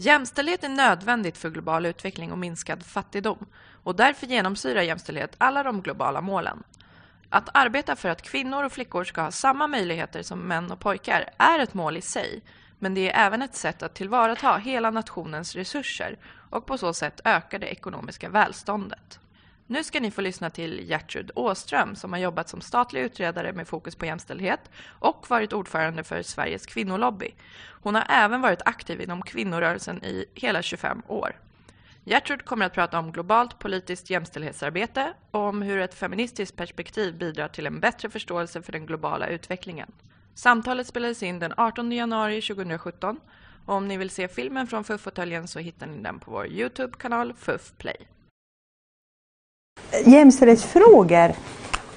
Jämställdhet är nödvändigt för global utveckling och minskad fattigdom och därför genomsyrar jämställdhet alla de globala målen. Att arbeta för att kvinnor och flickor ska ha samma möjligheter som män och pojkar är ett mål i sig, men det är även ett sätt att tillvarata hela nationens resurser och på så sätt öka det ekonomiska välståndet. Nu ska ni få lyssna till Gertrud Åström som har jobbat som statlig utredare med fokus på jämställdhet och varit ordförande för Sveriges kvinnolobby. Hon har även varit aktiv inom kvinnorörelsen i hela 25 år. Gertrud kommer att prata om globalt politiskt jämställdhetsarbete och om hur ett feministiskt perspektiv bidrar till en bättre förståelse för den globala utvecklingen. Samtalet spelades in den 18 januari 2017 och om ni vill se filmen från FUF-fåtöljen så hittar ni den på vår Youtube-kanal FUF Play jämställdhetsfrågor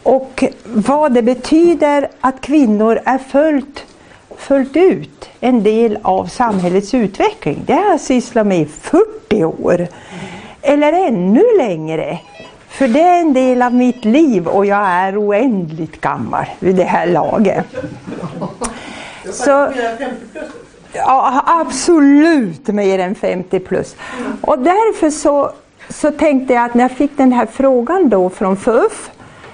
och vad det betyder att kvinnor är fullt, fullt ut en del av samhällets utveckling. Det har jag sysslat med i 40 år. Eller ännu längre. För det är en del av mitt liv och jag är oändligt gammal vid det här laget. Så, ja, absolut mer än 50 plus. Och därför så så tänkte jag att när jag fick den här frågan då från FUF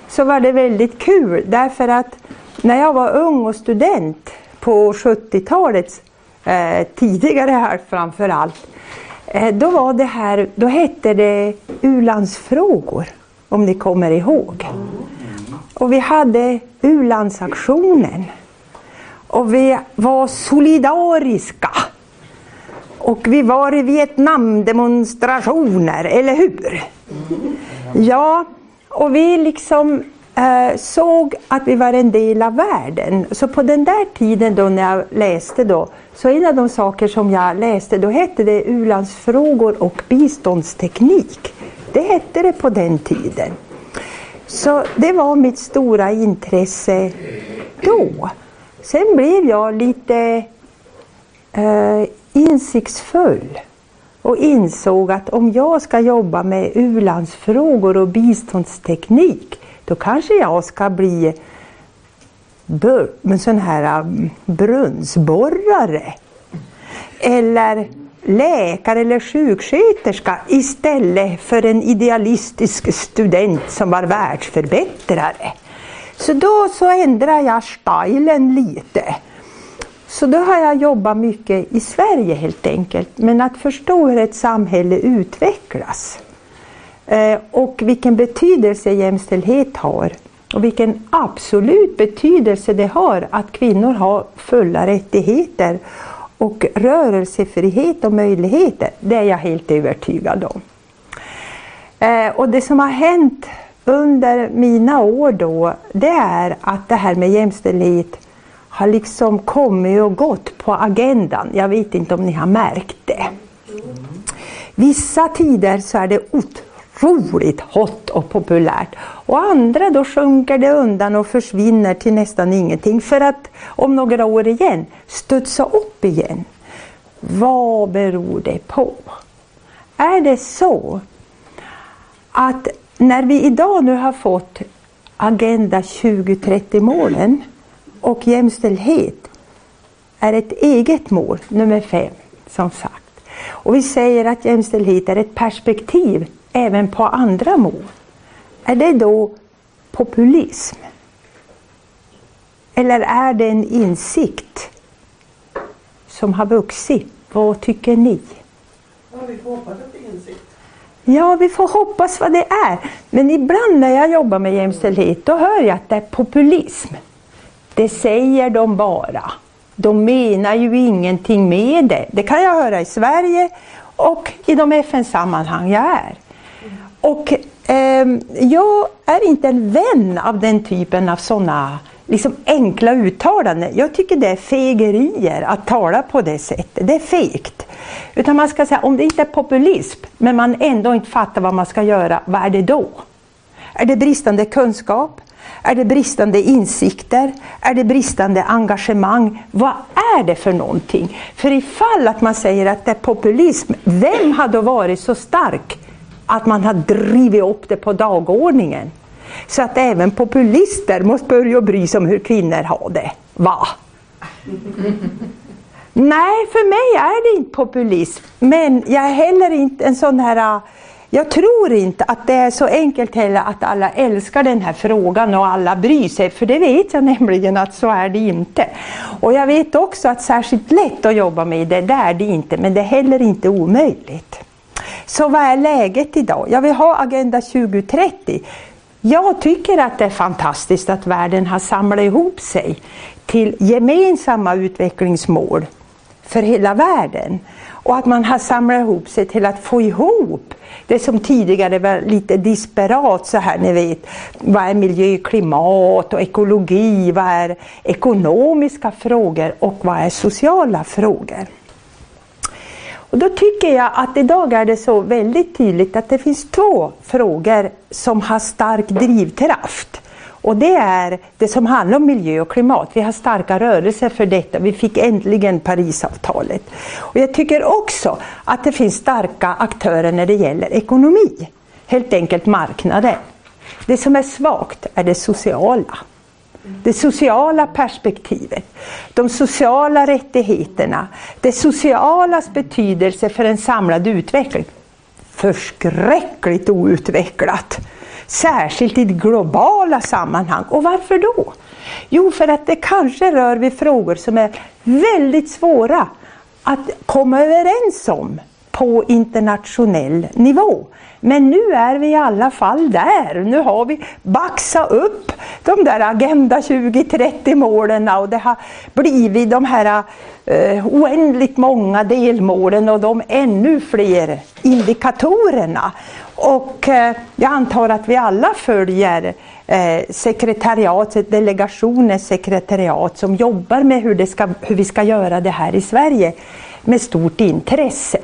så var det väldigt kul därför att när jag var ung och student på 70-talet, eh, tidigare här framför allt, eh, då var det här, då hette det u-landsfrågor om ni kommer ihåg. Och vi hade u-landsaktionen. Och vi var solidariska och vi var i Vietnamdemonstrationer, eller hur? Ja, och vi liksom eh, såg att vi var en del av världen. Så på den där tiden då när jag läste då, så en av de saker som jag läste, då hette det u-landsfrågor och biståndsteknik. Det hette det på den tiden. Så det var mitt stora intresse då. Sen blev jag lite eh, insiktsfull och insåg att om jag ska jobba med ulandsfrågor och biståndsteknik då kanske jag ska bli en sån här um, brunnsborrare. Eller läkare eller sjuksköterska istället för en idealistisk student som var världsförbättrare. Så då så ändrade jag stilen lite så då har jag jobbat mycket i Sverige helt enkelt. Men att förstå hur ett samhälle utvecklas. Eh, och vilken betydelse jämställdhet har. Och vilken absolut betydelse det har att kvinnor har fulla rättigheter och rörelsefrihet och möjligheter. Det är jag helt övertygad om. Eh, och det som har hänt under mina år då, det är att det här med jämställdhet har liksom kommit och gått på agendan. Jag vet inte om ni har märkt det. Vissa tider så är det otroligt hot och populärt och andra då sjunker det undan och försvinner till nästan ingenting för att om några år igen studsa upp igen. Vad beror det på? Är det så att när vi idag nu har fått Agenda 2030 målen och jämställdhet är ett eget mål, nummer fem, som sagt. Och vi säger att jämställdhet är ett perspektiv även på andra mål. Är det då populism? Eller är det en insikt som har vuxit? Vad tycker ni? Ja, vi får hoppas att det är insikt. Ja, vi får hoppas vad det är. Men ibland när jag jobbar med jämställdhet, då hör jag att det är populism. Det säger de bara. De menar ju ingenting med det. Det kan jag höra i Sverige och i de FN-sammanhang jag är. Och eh, jag är inte en vän av den typen av sådana liksom enkla uttalanden. Jag tycker det är fegerier att tala på det sättet. Det är fegt. Utan man ska säga, om det inte är populism, men man ändå inte fattar vad man ska göra, vad är det då? Är det bristande kunskap? Är det bristande insikter? Är det bristande engagemang? Vad är det för någonting? För ifall att man säger att det är populism, vem har då varit så stark att man har drivit upp det på dagordningen? Så att även populister måste börja bry sig om hur kvinnor har det. Va? Nej, för mig är det inte populism. Men jag är heller inte en sån här... Jag tror inte att det är så enkelt heller att alla älskar den här frågan och alla bryr sig. För det vet jag nämligen att så är det inte. Och jag vet också att särskilt lätt att jobba med det, det är det inte. Men det är heller inte omöjligt. Så vad är läget idag? Jag vill ha Agenda 2030. Jag tycker att det är fantastiskt att världen har samlat ihop sig till gemensamma utvecklingsmål för hela världen. Och att man har samlat ihop sig till att få ihop det som tidigare var lite disparat så här, ni vet. Vad är miljö, klimat och ekologi? Vad är ekonomiska frågor och vad är sociala frågor? Och då tycker jag att idag är det så väldigt tydligt att det finns två frågor som har stark drivkraft. Och det är det som handlar om miljö och klimat. Vi har starka rörelser för detta. Vi fick äntligen Parisavtalet. Och jag tycker också att det finns starka aktörer när det gäller ekonomi. Helt enkelt marknaden. Det som är svagt är det sociala. Det sociala perspektivet, de sociala rättigheterna, det socialas betydelse för en samlad utveckling. Förskräckligt outvecklat. Särskilt i globala sammanhang. Och varför då? Jo, för att det kanske rör vid frågor som är väldigt svåra att komma överens om på internationell nivå. Men nu är vi i alla fall där. Nu har vi baxat upp de där Agenda 2030 målen och det har blivit de här eh, oändligt många delmålen och de ännu fler indikatorerna. Och eh, jag antar att vi alla följer eh, sekretariatet, delegationens sekretariat som jobbar med hur, det ska, hur vi ska göra det här i Sverige med stort intresse.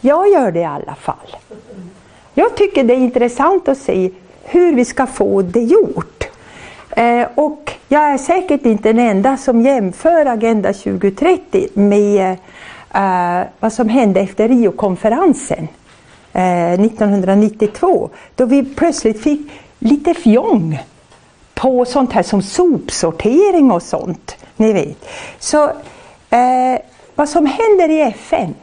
Jag gör det i alla fall. Jag tycker det är intressant att se hur vi ska få det gjort. Eh, och jag är säkert inte den enda som jämför Agenda 2030 med eh, vad som hände efter Riokonferensen eh, Eh, 1992. Då vi plötsligt fick lite fjong på sånt här som sopsortering och sånt. Ni vet. Så eh, vad som händer i FN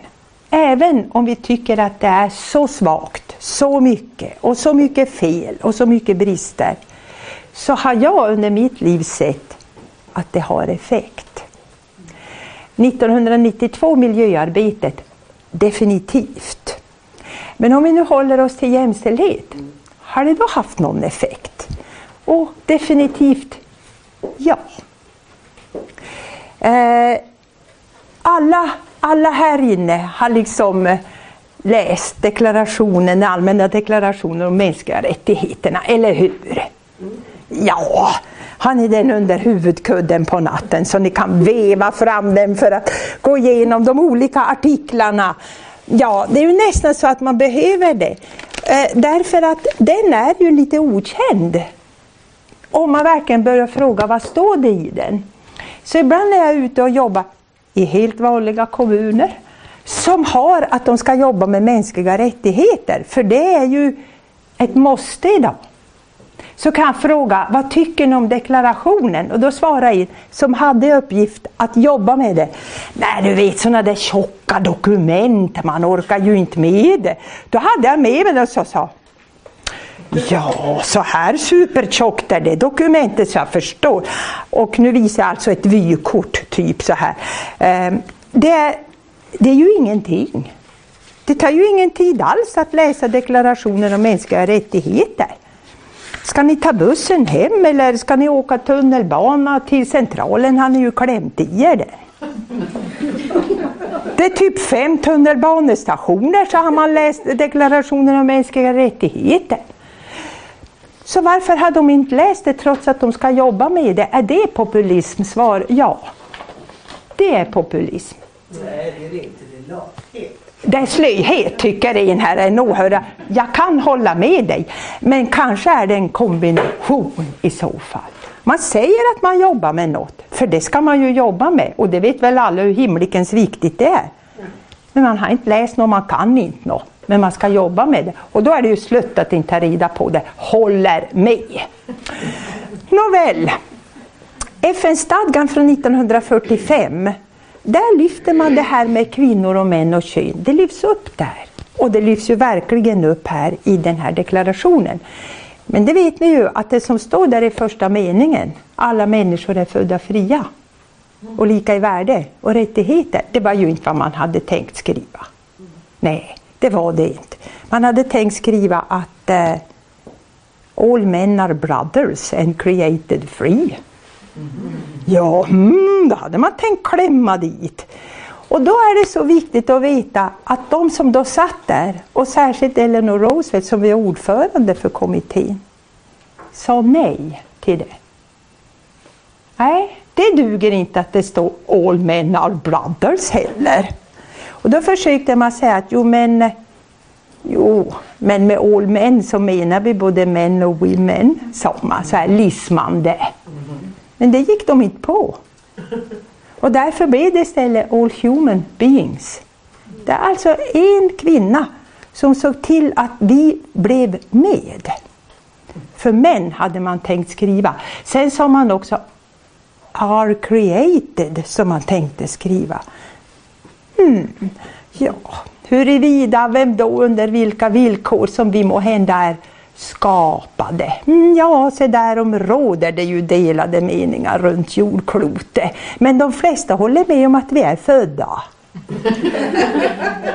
Även om vi tycker att det är så svagt, så mycket och så mycket fel och så mycket brister. Så har jag under mitt liv sett att det har effekt. 1992 miljöarbetet, definitivt. Men om vi nu håller oss till jämställdhet, har det då haft någon effekt? Och definitivt ja. Eh, alla alla här inne har liksom eh, läst deklarationen, den allmänna deklarationen om mänskliga rättigheterna, eller hur? Ja, har ni den under huvudkudden på natten så ni kan veva fram den för att gå igenom de olika artiklarna. Ja, det är ju nästan så att man behöver det. Eh, därför att den är ju lite okänd. Om man verkligen börjar fråga vad står det i den? Så ibland är jag ute och jobbar, i helt vanliga kommuner som har att de ska jobba med mänskliga rättigheter, för det är ju ett måste idag. Så kan jag fråga, vad tycker ni om deklarationen? Och då svarar en som hade uppgift att jobba med det. Nej, du vet sådana där tjocka dokument, man orkar ju inte med det. Då hade jag med mig det och så sa, Ja, så här supertjockt är det dokumentet så jag förstår. Och nu visar jag alltså ett vykort, typ så här. Ehm, det, det är ju ingenting. Det tar ju ingen tid alls att läsa deklarationen om mänskliga rättigheter. Ska ni ta bussen hem eller ska ni åka tunnelbana till centralen har ni ju klämt i er där. Det är typ fem tunnelbanestationer så har man läst deklarationen om mänskliga rättigheter. Så varför har de inte läst det trots att de ska jobba med det? Är det populism? Svar ja. Det är populism. Nej, det är inte. Det är lathet. Det är slöhet tycker en här en åhörare. Jag kan hålla med dig, men kanske är det en kombination i så fall. Man säger att man jobbar med något, för det ska man ju jobba med och det vet väl alla hur himlikens viktigt det är. Men man har inte läst något, man kan inte något men man ska jobba med det. Och då är det ju slut att inte rida på det. Håller med. Nåväl. FN-stadgan från 1945 där lyfter man det här med kvinnor och män och kön. Det lyfts upp där. Och det lyfts ju verkligen upp här i den här deklarationen. Men det vet ni ju att det som står där i första meningen, alla människor är födda fria och lika i värde och rättigheter, det var ju inte vad man hade tänkt skriva. Nej, det var det inte. Man hade tänkt skriva att eh, All men are brothers and created free. Ja, mm, då hade man tänkt klämma dit. Och då är det så viktigt att veta att de som då satt där, och särskilt Eleanor Roosevelt som är ordförande för kommittén, sa nej till det. Nej, det duger inte att det står All men are brothers heller. Och då försökte man säga att jo men, jo, men med all men så menar vi både män och women, sa man, så här lismande. Men det gick de inte på. Och därför blev det istället All Human Beings. Det är alltså en kvinna som såg till att vi blev med. För män hade man tänkt skriva. Sen sa man också are created som man tänkte skriva. Hmm. Ja, huruvida, vem då, under vilka villkor som vi må hända är skapade. Mm, ja, så därom råder det ju delade meningar runt jordklotet. Men de flesta håller med om att vi är födda.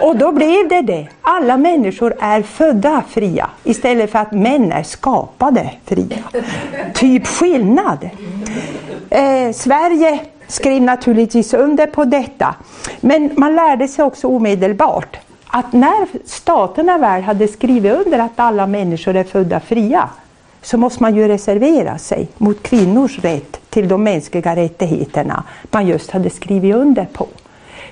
Och då blev det det. Alla människor är födda fria istället för att män är skapade fria. Typ skillnad. Eh, Sverige skrev naturligtvis under på detta. Men man lärde sig också omedelbart att när staterna väl hade skrivit under att alla människor är födda fria så måste man ju reservera sig mot kvinnors rätt till de mänskliga rättigheterna man just hade skrivit under på.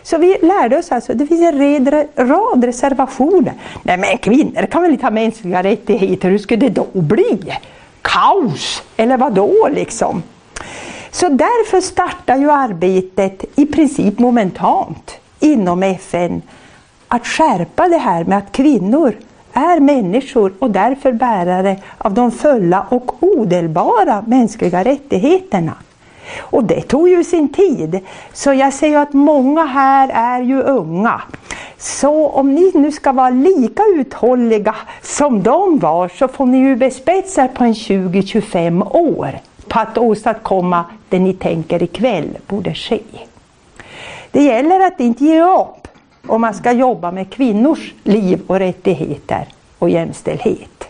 Så vi lärde oss alltså, det finns en rad reservationer. Nej men kvinnor kan väl inte ha mänskliga rättigheter, hur skulle det då bli? Kaos! Eller vad då liksom? Så därför startar ju arbetet i princip momentant inom FN att skärpa det här med att kvinnor är människor och därför bärare av de fulla och odelbara mänskliga rättigheterna. Och det tog ju sin tid. Så jag säger att många här är ju unga. Så om ni nu ska vara lika uthålliga som de var så får ni ju bespetsa på en 20-25 år på att åstadkomma det ni tänker ikväll borde ske. Det gäller att inte ge upp och man ska jobba med kvinnors liv och rättigheter och jämställdhet.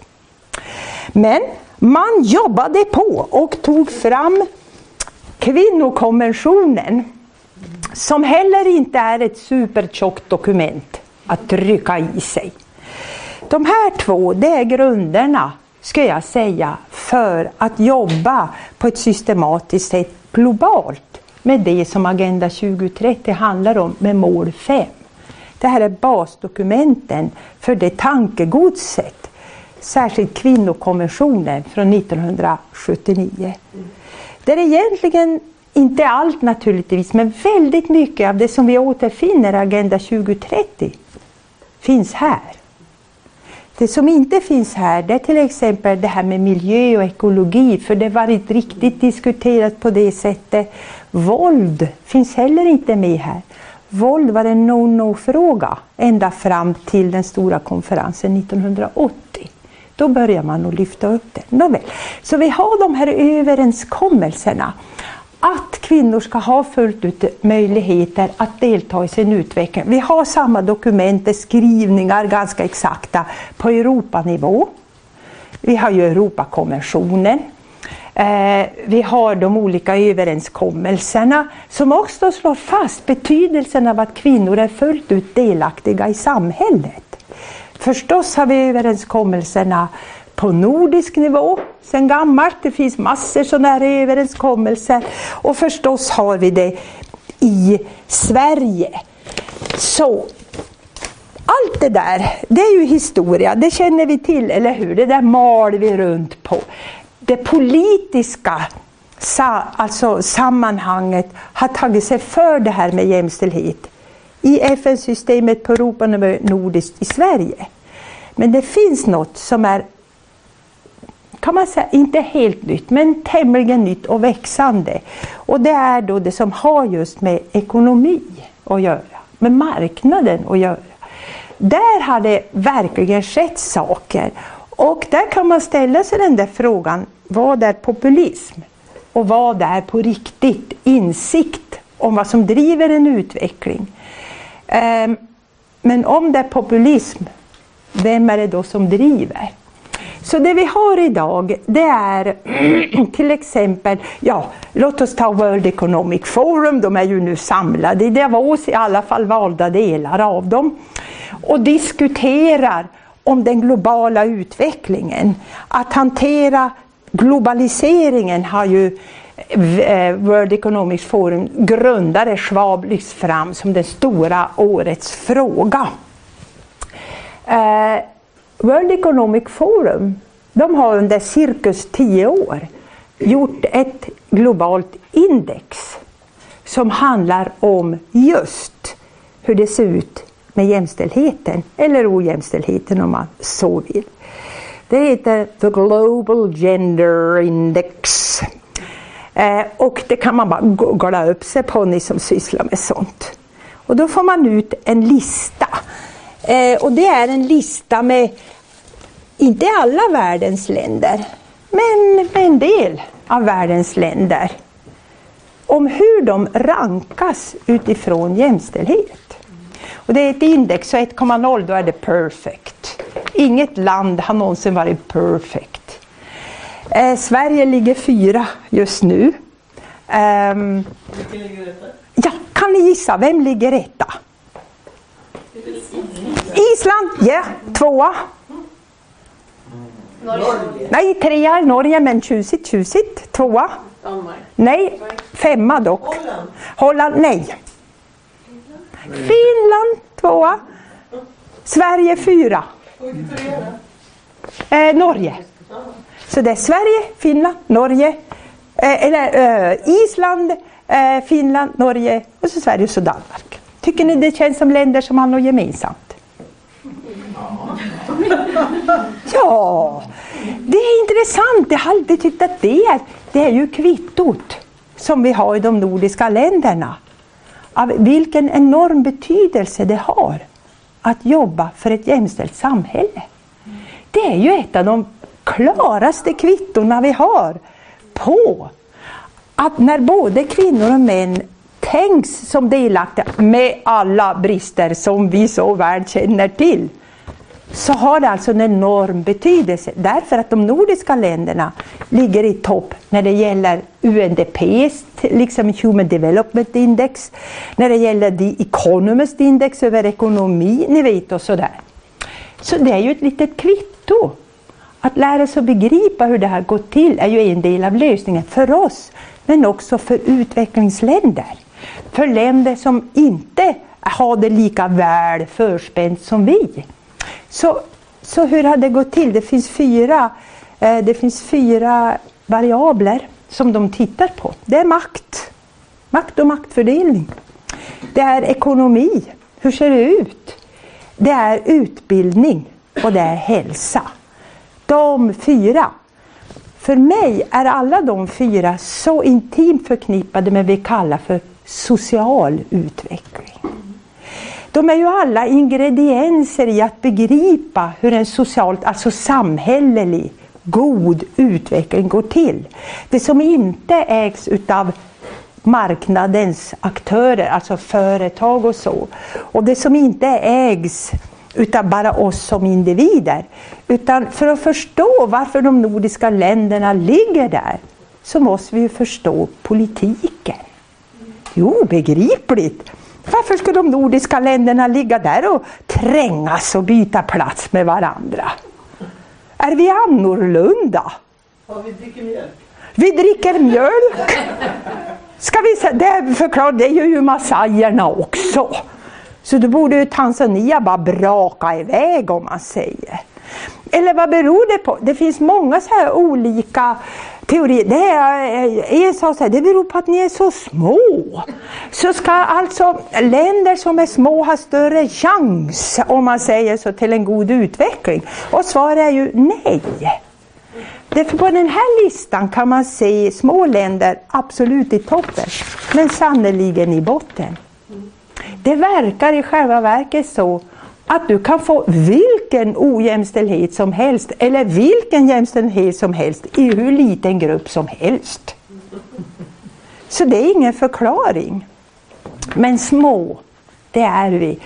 Men man jobbade på och tog fram kvinnokonventionen som heller inte är ett supertjockt dokument att trycka i sig. De här två, det är grunderna, ska jag säga, för att jobba på ett systematiskt sätt globalt med det som Agenda 2030 handlar om med mål 5. Det här är basdokumenten för det tankegodset, särskilt kvinnokonventionen från 1979. Det är egentligen inte allt naturligtvis, men väldigt mycket av det som vi återfinner i Agenda 2030 finns här. Det som inte finns här det är till exempel det här med miljö och ekologi, för det var inte riktigt diskuterat på det sättet. Våld finns heller inte med här. Våld var en no-no-fråga ända fram till den stora konferensen 1980. Då börjar man att lyfta upp det. Nåväl. Så vi har de här överenskommelserna att kvinnor ska ha fullt ut möjligheter att delta i sin utveckling. Vi har samma dokument, skrivningar ganska exakta på Europanivå. Vi har ju Europakonventionen. Eh, vi har de olika överenskommelserna som också slår fast betydelsen av att kvinnor är fullt ut delaktiga i samhället. Förstås har vi överenskommelserna på nordisk nivå sedan gammalt. Det finns massor sådana här överenskommelser. Och förstås har vi det i Sverige. Så allt det där, det är ju historia, det känner vi till, eller hur? Det där mal vi runt på. Det politiska alltså sammanhanget har tagit sig för det här med jämställdhet i FN-systemet på Europanivå nordiskt i Sverige. Men det finns något som är kan man säga, inte helt nytt, men tämligen nytt och växande. Och det är då det som har just med ekonomi att göra, med marknaden att göra. Där har det verkligen skett saker. Och där kan man ställa sig den där frågan, vad är populism? Och vad är på riktigt insikt om vad som driver en utveckling? Ehm, men om det är populism, vem är det då som driver? Så det vi har idag det är till exempel, ja låt oss ta World Economic Forum, de är ju nu samlade i Davos, i alla fall valda delar av dem, och diskuterar om den globala utvecklingen. Att hantera globaliseringen har ju eh, World Economic Forum grundare Schwab lyft fram som den stora årets fråga. Eh, World Economic Forum de har under cirkus tio år gjort ett globalt index som handlar om just hur det ser ut med jämställdheten, eller ojämställdheten om man så vill. Det heter The Global Gender Index. Eh, och det kan man bara googla upp sig på, ni som sysslar med sånt. Och då får man ut en lista. Eh, och det är en lista med, inte alla världens länder, men med en del av världens länder. Om hur de rankas utifrån jämställdhet. Och det är ett index, så 1,0 då är det perfect. Inget land har någonsin varit perfect. Eh, Sverige ligger fyra just nu. Um, ja, kan ni gissa, vem ligger etta? Island, ja, yeah, tvåa. Norge. Nej, trea Norge, men tjusigt, tjusigt. Tvåa. Danmark. Nej, femma dock. Holland. Holland, nej. Finland tvåa. Sverige fyra. Eh, Norge. Så det är Sverige, Finland, Norge, eh, eller eh, Island, eh, Finland, Norge och så Sverige och så Danmark. Tycker ni det känns som länder som har något gemensamt? Ja, det är intressant. Jag har alltid tyckt att det är, det är ju kvittot som vi har i de nordiska länderna av vilken enorm betydelse det har att jobba för ett jämställt samhälle. Det är ju ett av de klaraste kvittona vi har på att när både kvinnor och män tänks som delaktiga med alla brister som vi så väl känner till så har det alltså en enorm betydelse därför att de nordiska länderna ligger i topp när det gäller UNDPs, liksom Human Development Index, när det gäller The Economist Index över ekonomi, ni vet och sådär. Så det är ju ett litet kvitto. Att lära sig att begripa hur det här går till är ju en del av lösningen för oss, men också för utvecklingsländer. För länder som inte har det lika väl förspänt som vi. Så, så hur har det gått till? Det finns fyra, eh, det finns fyra variabler som de tittar på. Det är makt, makt och maktfördelning. Det är ekonomi, hur ser det ut? Det är utbildning och det är hälsa. De fyra. För mig är alla de fyra så intimt förknippade med vad vi kallar för social utveckling. De är ju alla ingredienser i att begripa hur en socialt, alltså samhällelig, god utveckling går till. Det som inte ägs utav marknadens aktörer, alltså företag och så. Och det som inte ägs utav bara oss som individer. Utan för att förstå varför de nordiska länderna ligger där så måste vi ju förstå politiken. Det är obegripligt. Varför ska de nordiska länderna ligga där och trängas och byta plats med varandra? Är vi annorlunda? Ja, vi dricker mjölk. Vi dricker mjölk. Ska vi det förklarar, det gör ju massajerna också. Så då borde ju Tanzania bara braka iväg om man säger. Eller vad beror det på? Det finns många så här olika teori. Det är, en sa så här, det beror på att ni är så små. Så ska alltså länder som är små ha större chans, om man säger så, till en god utveckling? Och svaret är ju nej. Därför på den här listan kan man se små länder absolut i toppen, men sannerligen i botten. Det verkar i själva verket så att du kan få vilken ojämställdhet som helst eller vilken jämställdhet som helst i hur liten grupp som helst. Så det är ingen förklaring. Men små, det är vi.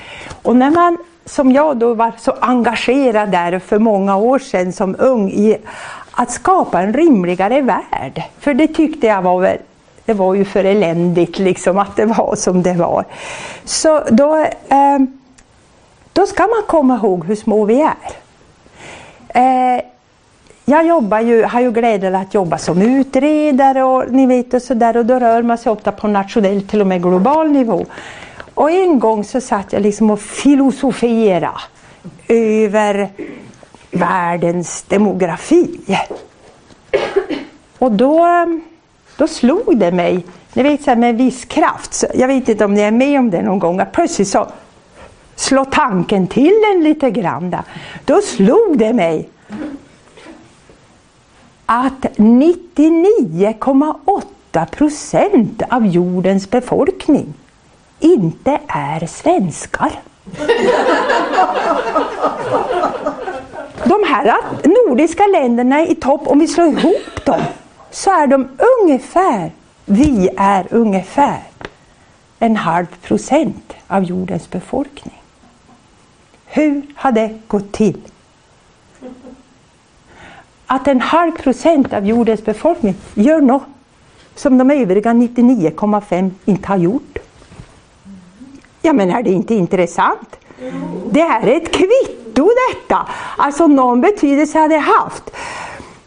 Och när man, som jag då var så engagerad där för många år sedan som ung i att skapa en rimligare värld. För det tyckte jag var väl det var ju för eländigt liksom att det var som det var. Så då, eh, då ska man komma ihåg hur små vi är. Eh, jag jobbar ju, har ju glädjen att jobba som utredare och ni vet och sådär och då rör man sig ofta på nationell till och med global nivå. Och en gång så satt jag liksom och filosofera över världens demografi. Och då, då slog det mig, ni vet så här med viss kraft, jag vet inte om ni är med om det någon gång, att plötsligt så slå tanken till en lite grann. Då slog det mig att 99,8 procent av jordens befolkning inte är svenskar. De här nordiska länderna är i topp, om vi slår ihop dem, så är de ungefär, vi är ungefär en halv procent av jordens befolkning. Hur har det gått till? Att en halv procent av jordens befolkning gör något som de övriga 99,5 inte har gjort. Ja men är det inte intressant? Det är ett kvitto detta. Alltså någon betydelse har det haft.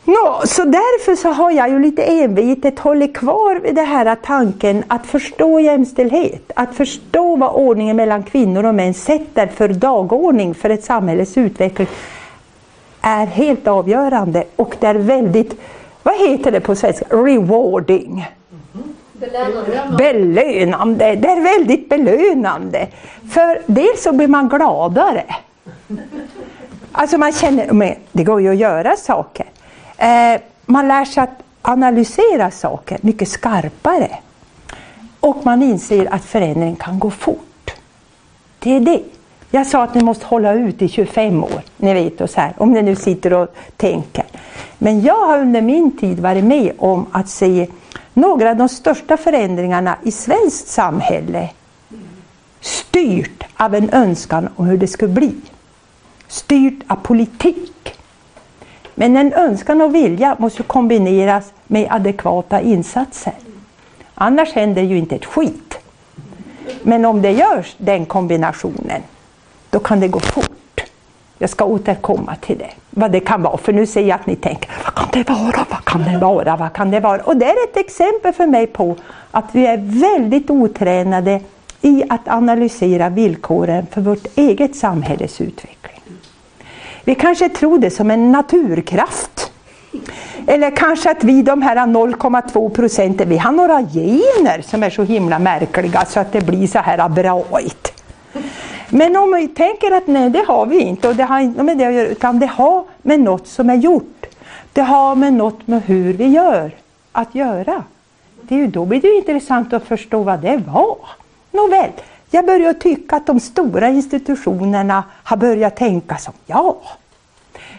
No, så därför så har jag ju lite envetet hållit kvar vid den här tanken att förstå jämställdhet. Att förstå vad ordningen mellan kvinnor och män sätter för dagordning för ett samhälles utveckling är helt avgörande och det är väldigt, vad heter det på svenska, rewarding. Belönande. belönande. Det är väldigt belönande. För dels så blir man gladare. Alltså man känner, det går ju att göra saker. Eh, man lär sig att analysera saker mycket skarpare. Och man inser att förändring kan gå fort. Det är det. Jag sa att ni måste hålla ut i 25 år, ni vet, och så här, om ni nu sitter och tänker. Men jag har under min tid varit med om att se några av de största förändringarna i svenskt samhälle styrt av en önskan om hur det skulle bli. Styrt av politik. Men en önskan och vilja måste kombineras med adekvata insatser. Annars händer ju inte ett skit. Men om det görs, den kombinationen, då kan det gå fort. Jag ska återkomma till det, vad det kan vara. För nu ser jag att ni tänker, vad kan det vara, vad kan det vara, vad kan det vara? Och det är ett exempel för mig på att vi är väldigt otränade i att analysera villkoren för vårt eget samhälles utveckling. Vi kanske tror det som en naturkraft. Eller kanske att vi de här 0,2 procenten, vi har några gener som är så himla märkliga så att det blir så här braigt. Men om vi tänker att nej, det har vi inte och det har inte med det att göra, utan det har med något som är gjort. Det har med något med hur vi gör att göra. Det är ju, då blir det intressant att förstå vad det var. Nåväl, jag börjar tycka att de stora institutionerna har börjat tänka som jag.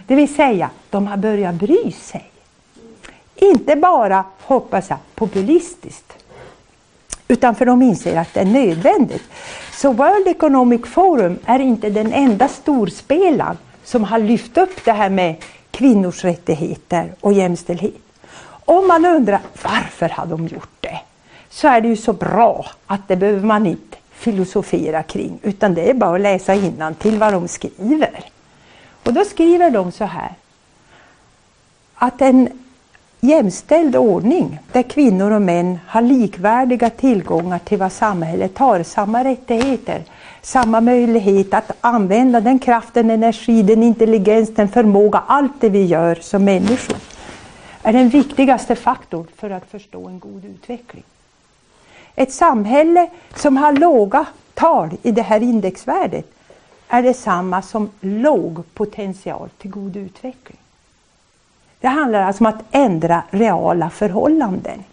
Det vill säga, de har börjat bry sig. Inte bara, hoppas jag, populistiskt. Utan för de inser att det är nödvändigt. Så World Economic Forum är inte den enda storspelaren som har lyft upp det här med kvinnors rättigheter och jämställdhet. Om man undrar varför har de gjort det? Så är det ju så bra att det behöver man inte filosofera kring utan det är bara att läsa till vad de skriver. Och då skriver de så här att en jämställd ordning där kvinnor och män har likvärdiga tillgångar till vad samhället har, samma rättigheter, samma möjlighet att använda den kraften, energi, den intelligens, den förmåga, allt det vi gör som människor, är den viktigaste faktorn för att förstå en god utveckling. Ett samhälle som har låga tal i det här indexvärdet är detsamma som låg potential till god utveckling. Det handlar alltså om att ändra reala förhållanden.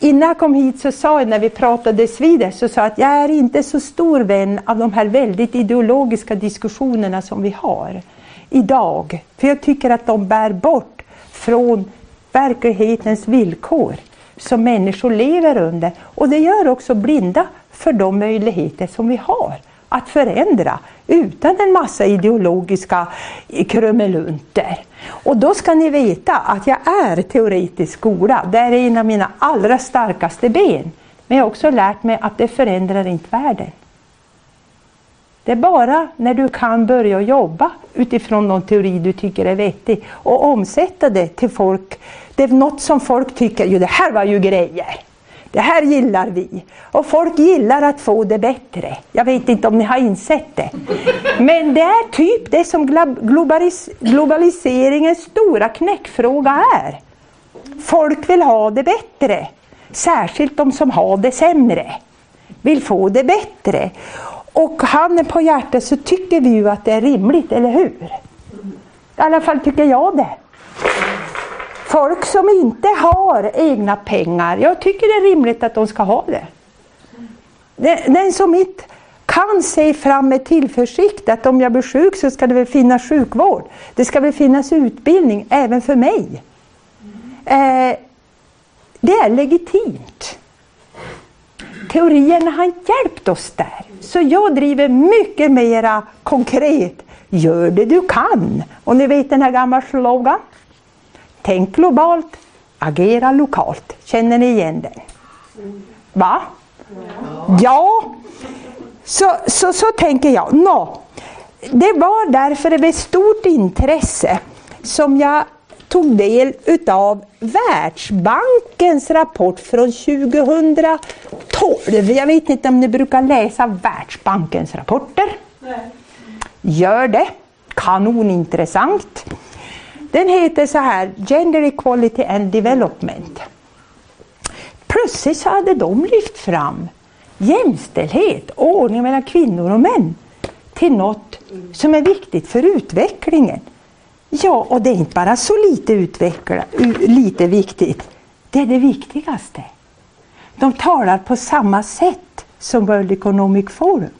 Innan jag kom hit så sa jag när vi pratade vid så sa jag att jag är inte så stor vän av de här väldigt ideologiska diskussionerna som vi har idag. För jag tycker att de bär bort från verklighetens villkor som människor lever under. Och det gör också blinda för de möjligheter som vi har att förändra utan en massa ideologiska krumelunter. Och då ska ni veta att jag är teoretisk skola. Det är en av mina allra starkaste ben. Men jag har också lärt mig att det förändrar inte världen. Det är bara när du kan börja jobba utifrån någon teori du tycker är vettig och omsätta det till folk. Det är något som folk tycker, jo det här var ju grejer. Det här gillar vi. Och folk gillar att få det bättre. Jag vet inte om ni har insett det. Men det är typ det som globalis globaliseringens stora knäckfråga är. Folk vill ha det bättre. Särskilt de som har det sämre. Vill få det bättre. Och handen på hjärtat så tycker vi ju att det är rimligt, eller hur? I alla fall tycker jag det. Folk som inte har egna pengar, jag tycker det är rimligt att de ska ha det. Den som inte kan se fram med tillförsikt att om jag blir sjuk så ska det väl finnas sjukvård. Det ska väl finnas utbildning även för mig. Eh, det är legitimt. Teorierna har hjälpt oss där. Så jag driver mycket mera konkret. Gör det du kan. Och ni vet den här gamla slogan? Tänk globalt, agera lokalt. Känner ni igen den? Va? Ja, så, så, så tänker jag. Nå, det var därför det med stort intresse som jag tog del utav Världsbankens rapport från 2012. Jag vet inte om ni brukar läsa Världsbankens rapporter? Nej. Gör det. Kanonintressant. Den heter så här, Gender Equality and Development. Plötsligt så hade de lyft fram jämställdhet ordning mellan kvinnor och män till något som är viktigt för utvecklingen. Ja, och det är inte bara så lite, utveckla, lite viktigt. Det är det viktigaste. De talar på samma sätt som World Economic Forum.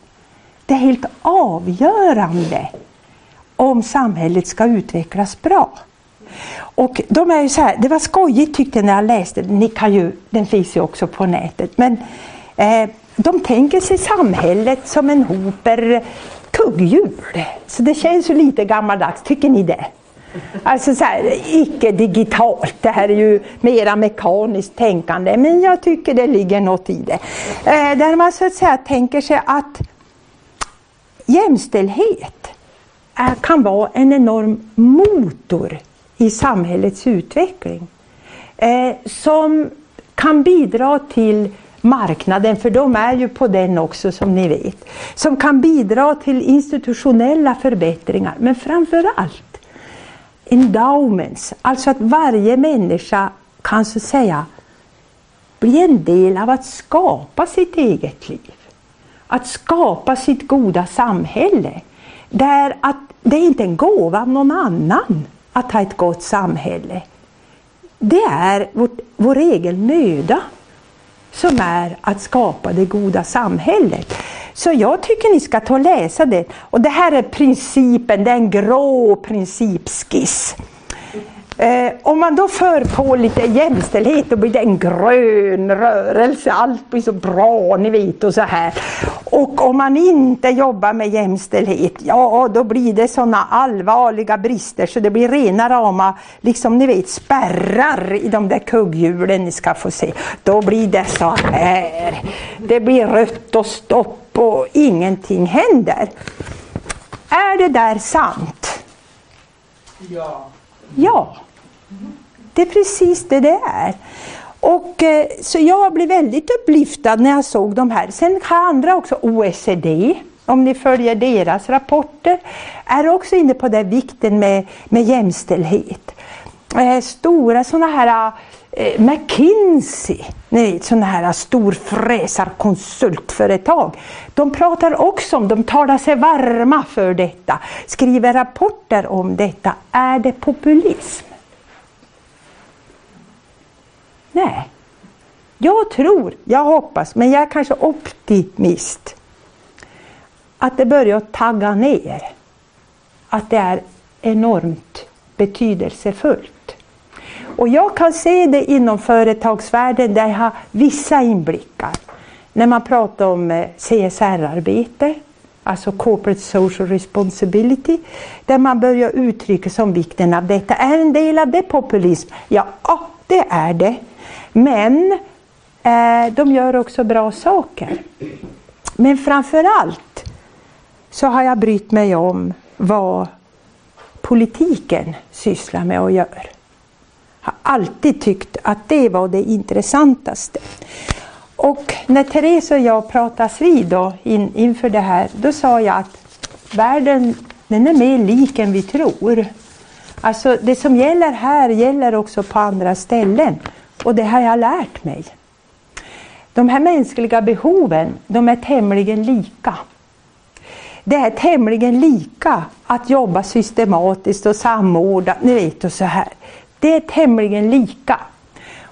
Det är helt avgörande om samhället ska utvecklas bra. Och de är ju så här, det var skojigt tyckte jag när jag läste Ni kan ju, den finns ju också på nätet. Men eh, de tänker sig samhället som en hoper kugghjul. Så det känns ju lite gammaldags, tycker ni det? Alltså så här, icke digitalt, det här är ju mera mekaniskt tänkande, men jag tycker det ligger något i det. Eh, där man så att säga tänker sig att jämställdhet är, kan vara en enorm motor i samhällets utveckling. Eh, som kan bidra till marknaden, för de är ju på den också som ni vet. Som kan bidra till institutionella förbättringar, men framför allt endowments, alltså att varje människa kan så säga bli en del av att skapa sitt eget liv. Att skapa sitt goda samhälle. Där att det är inte en gåva av någon annan att ha ett gott samhälle. Det är vårt, vår egen möda som är att skapa det goda samhället. Så jag tycker ni ska ta och läsa det. Och det här är principen, det är en grå principskiss. Eh, om man då för på lite jämställdhet då blir det en grön rörelse, allt blir så bra, ni vet och så här. Och om man inte jobbar med jämställdhet, ja då blir det sådana allvarliga brister så det blir rena rama, liksom ni vet spärrar i de där kugghjulen ni ska få se. Då blir det så här. Det blir rött och stopp och ingenting händer. Är det där sant? Ja. Ja. Det är precis det det är. Och, eh, så jag blev väldigt upplyftad när jag såg de här. Sen har andra också, OECD, om ni följer deras rapporter, är också inne på den vikten med, med jämställdhet. Eh, stora sådana här eh, McKinsey, ni vet, sådana här storfräsarkonsultföretag. De pratar också om, de talar sig varma för detta, skriver rapporter om detta. Är det populism? Nej. Jag tror, jag hoppas, men jag är kanske optimist, att det börjar tagga ner. Att det är enormt betydelsefullt. Och jag kan se det inom företagsvärlden där jag har vissa inblickar. När man pratar om eh, CSR-arbete, alltså Corporate Social Responsibility, där man börjar uttrycka som vikten av detta. Är en del av det populism? Ja, det är det. Men eh, de gör också bra saker. Men framför allt så har jag brytt mig om vad politiken sysslar med och gör. Har alltid tyckt att det var det intressantaste. Och när Therese och jag pratades vid då, in, inför det här, då sa jag att världen den är mer lik än vi tror. Alltså det som gäller här gäller också på andra ställen. Och det har jag lärt mig. De här mänskliga behoven, de är tämligen lika. Det är tämligen lika att jobba systematiskt och samordnat, ni vet och så här. Det är tämligen lika.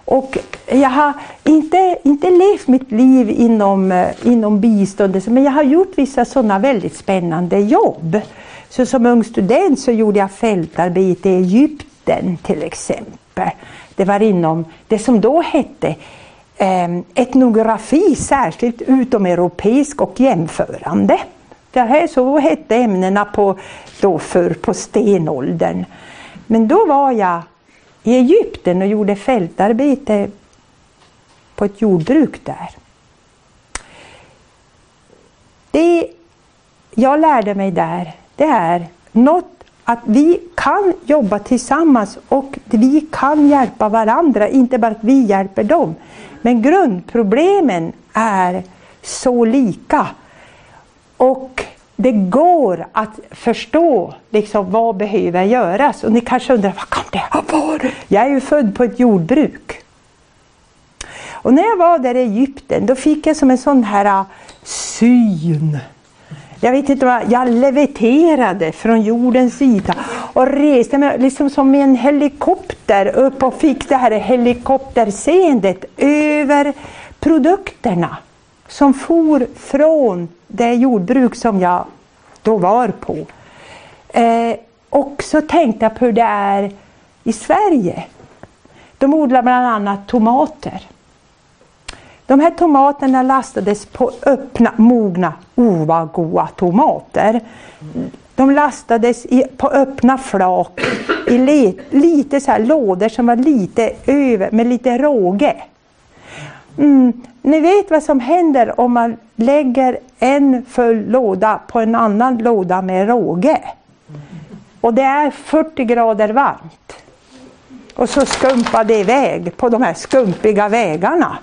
Och jag har inte, inte levt mitt liv inom, eh, inom biståndet, men jag har gjort vissa sådana väldigt spännande jobb. Så som ung student så gjorde jag fältarbete i Egypten till exempel. Det var inom det som då hette eh, etnografi, särskilt utomeuropeisk och jämförande. Det här så hette ämnena på, då för, på stenåldern. Men då var jag i Egypten och gjorde fältarbete på ett jordbruk där. Det jag lärde mig där, det är något att vi kan jobba tillsammans och vi kan hjälpa varandra, inte bara att vi hjälper dem. Men grundproblemen är så lika. Och det går att förstå liksom, vad behöver göras. Och ni kanske undrar, vad kan det ha varit? Jag är ju född på ett jordbruk. Och när jag var där i Egypten, då fick jag som en sån här äh, syn. Jag vet inte vad, jag leviterade från jordens yta och reste mig liksom som i en helikopter upp och fick det här helikopterseendet över produkterna som for från det jordbruk som jag då var på. Eh, och så tänkte jag på hur det är i Sverige. De odlar bland annat tomater. De här tomaterna lastades på öppna, mogna, ova goda tomater. De lastades i, på öppna flak i le, lite så här lådor som var lite över, med lite råge. Mm, ni vet vad som händer om man lägger en full låda på en annan låda med råge. Och det är 40 grader varmt. Och så skumpar det iväg på de här skumpiga vägarna.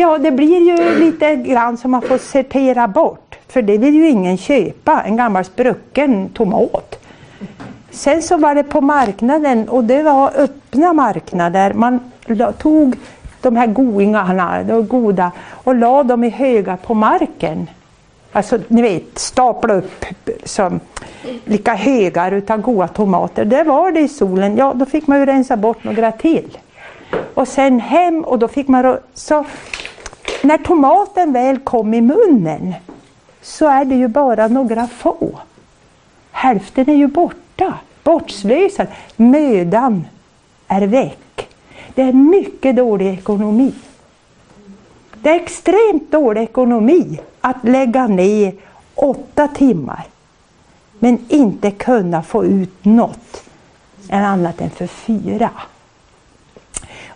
Ja, det blir ju lite grann som man får sortera bort. För det vill ju ingen köpa, en gammal sprucken tomat. Sen så var det på marknaden och det var öppna marknader. Man tog de här goingarna, de goda, och la dem i högar på marken. Alltså ni vet, stapla upp som lika högar utav goda tomater. Där var det i solen, ja då fick man ju rensa bort några till. Och sen hem och då fick man... Så när tomaten väl kom i munnen så är det ju bara några få. Hälften är ju borta, bortslösad. Mödan är väck. Det är mycket dålig ekonomi. Det är extremt dålig ekonomi att lägga ner åtta timmar men inte kunna få ut något annat än för fyra.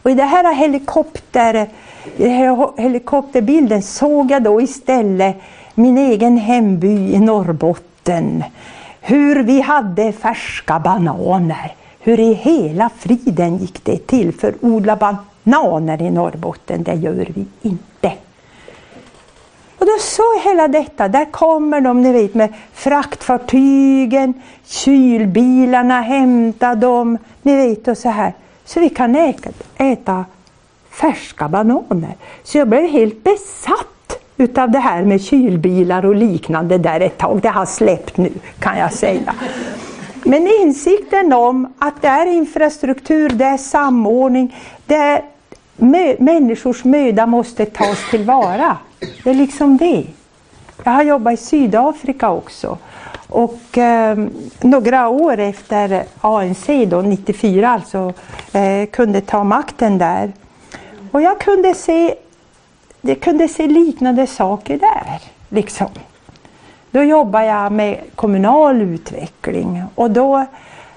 Och i den här, helikopter, i den här helikopterbilden såg jag då istället min egen hemby i Norrbotten. Hur vi hade färska bananer. Hur i hela friden gick det till? För odla bananer i Norrbotten, det gör vi inte. Och då såg jag hela detta, där kommer de ni vet med fraktfartygen, kylbilarna hämtar dem, ni vet och så här. Så vi kan äta, färska bananer. Så jag blev helt besatt utav det här med kylbilar och liknande där ett tag. Det har släppt nu kan jag säga. Men insikten om att det är infrastruktur, det är samordning, det är mö, människors möda måste tas tillvara. Det är liksom det. Jag har jobbat i Sydafrika också. Och eh, några år efter ANC, då, 94 alltså, eh, kunde ta makten där. Och jag kunde se, jag kunde se liknande saker där. Liksom. Då jobbade jag med kommunal utveckling och då,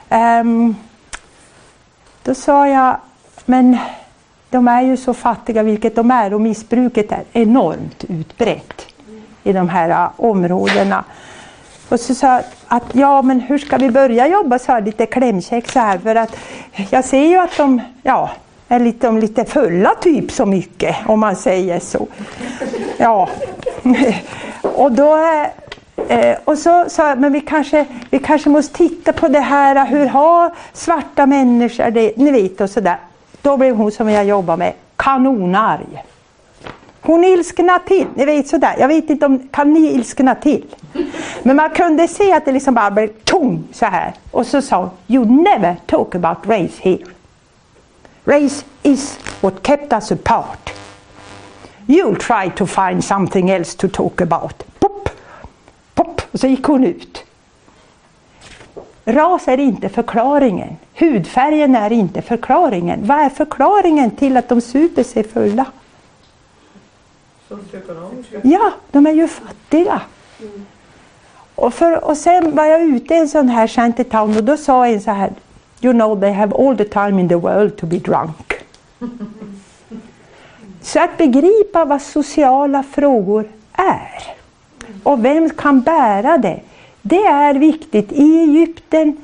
um, då sa jag, men de är ju så fattiga, vilket de är, och missbruket är enormt utbrett i de här ah, områdena. Och så sa jag att ja, men hur ska vi börja jobba så här lite klämkäck så här för att jag ser ju att de, ja, är lite, de lite fulla typ så mycket om man säger så. Ja. Och då Eh, och så sa jag, men vi kanske, vi kanske måste titta på det här, hur har svarta människor det? Ni vet och sådär. Då blev hon som jag jobbar med kanonarg. Hon ilskna till, ni vet sådär. Jag vet inte om, kan ni ilskna till? Men man kunde se att det liksom bara blev tom så här. Och så sa hon, you never talk about race here. Race is what kept us apart. You'll try to find something else to talk about. Pop, pop, och så gick hon ut. Ras är inte förklaringen. Hudfärgen är inte förklaringen. Vad är förklaringen till att de super sig fulla? Ja, de är ju fattiga. Mm. Och, för, och sen var jag ute i en sån här shantytown och då sa en så här You know they have all the time in the world to be drunk. så att begripa vad sociala frågor är och vem kan bära det, det är viktigt i Egypten,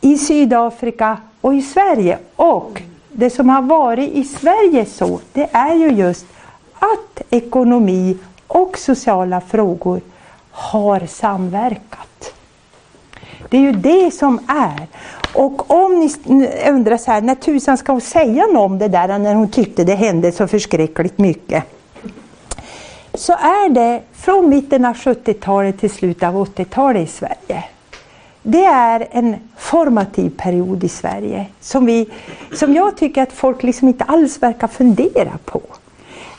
i Sydafrika och i Sverige. Och det som har varit i Sverige så, det är ju just att ekonomi och sociala frågor har samverkat. Det är ju det som är. Och om ni undrar så här, när tusan ska hon säga något om det där när hon tyckte det hände så förskräckligt mycket? Så är det från mitten av 70-talet till slutet av 80-talet i Sverige. Det är en formativ period i Sverige som, vi, som jag tycker att folk liksom inte alls verkar fundera på.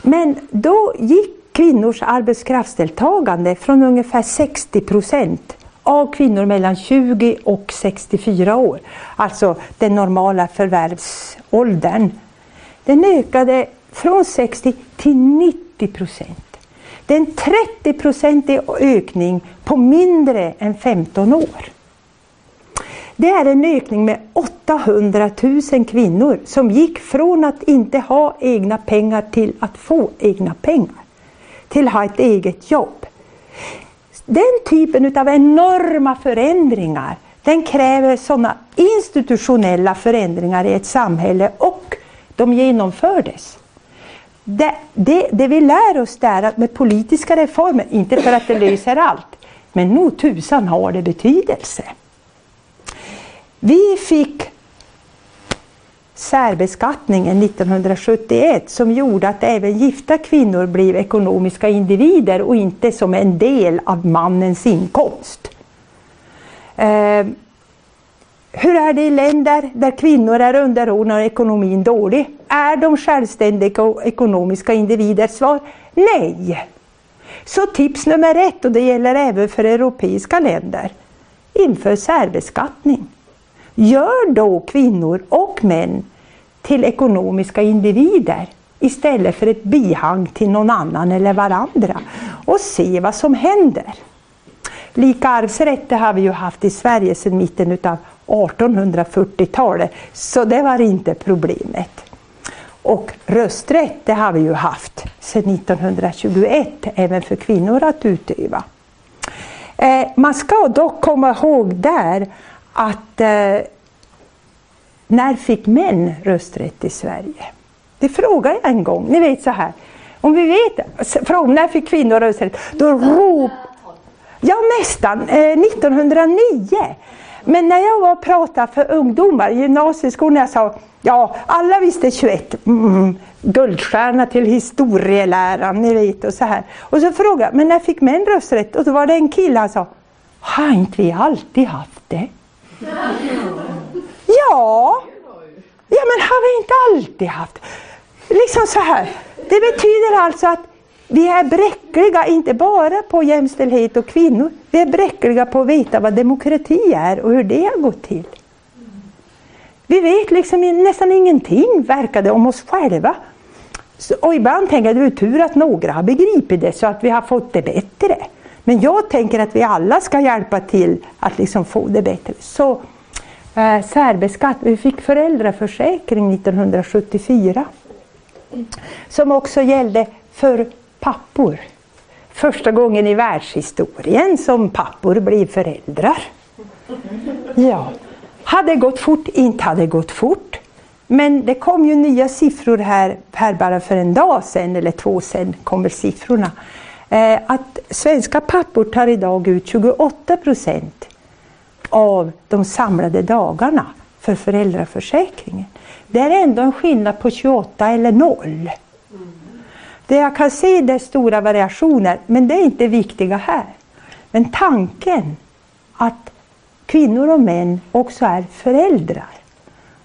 Men då gick kvinnors arbetskraftsdeltagande från ungefär 60 procent av kvinnor mellan 20 och 64 år, alltså den normala förvärvsåldern. Den ökade från 60 till 90 procent. Det är en 30-procentig ökning på mindre än 15 år. Det är en ökning med 800 000 kvinnor som gick från att inte ha egna pengar till att få egna pengar. Till att ha ett eget jobb. Den typen av enorma förändringar den kräver sådana institutionella förändringar i ett samhälle och de genomfördes. Det, det, det vi lär oss där att med politiska reformer, inte för att det löser allt, men nog tusan har det betydelse. Vi fick särbeskattningen 1971 som gjorde att även gifta kvinnor blev ekonomiska individer och inte som en del av mannens inkomst. Eh, hur är det i länder där kvinnor är underordnade och ekonomin dålig? Är de självständiga och ekonomiska individer? Svar nej. Så tips nummer ett, och det gäller även för europeiska länder, inför särbeskattning. Gör då kvinnor och män till ekonomiska individer istället för ett bihang till någon annan eller varandra och se vad som händer. Lika arvsrätt har vi ju haft i Sverige sedan mitten av 1840-talet, så det var inte problemet. Och rösträtt det har vi ju haft sedan 1921, även för kvinnor att utöva. Eh, man ska dock komma ihåg där att eh, när fick män rösträtt i Sverige? Det frågade jag en gång. Ni vet så här. Om vi vet, fråga när fick kvinnor rösträtt? Då rop, ja nästan, eh, 1909. Men när jag var och pratade för ungdomar i gymnasieskolan, jag sa ja, alla visste 21, mm, guldstjärna till historieläraren, ni vet och så här. Och så frågade jag, men när fick män rösträtt? Och då var det en kille, han sa, har inte vi alltid haft det? Ja, ja men har vi inte alltid haft? liksom så här. Det betyder alltså att vi är bräckliga, inte bara på jämställdhet och kvinnor. Vi är bräckliga på att veta vad demokrati är och hur det har gått till. Vi vet liksom nästan ingenting, verkar det, om oss själva. Och ibland tänker jag att det är tur att några har begripit det så att vi har fått det bättre. Men jag tänker att vi alla ska hjälpa till att liksom få det bättre. Så eh, särbeskatt, vi fick föräldraförsäkring 1974. Som också gällde för pappor. Första gången i världshistorien som pappor blev föräldrar. Ja. Hade gått fort, inte hade gått fort. Men det kom ju nya siffror här, här bara för en dag sedan, eller två sedan kommer siffrorna. Eh, att svenska pappor tar idag ut 28 procent av de samlade dagarna för föräldraförsäkringen. Det är ändå en skillnad på 28 eller 0. Det jag kan se det är stora variationer, men det är inte viktiga här. Men tanken att kvinnor och män också är föräldrar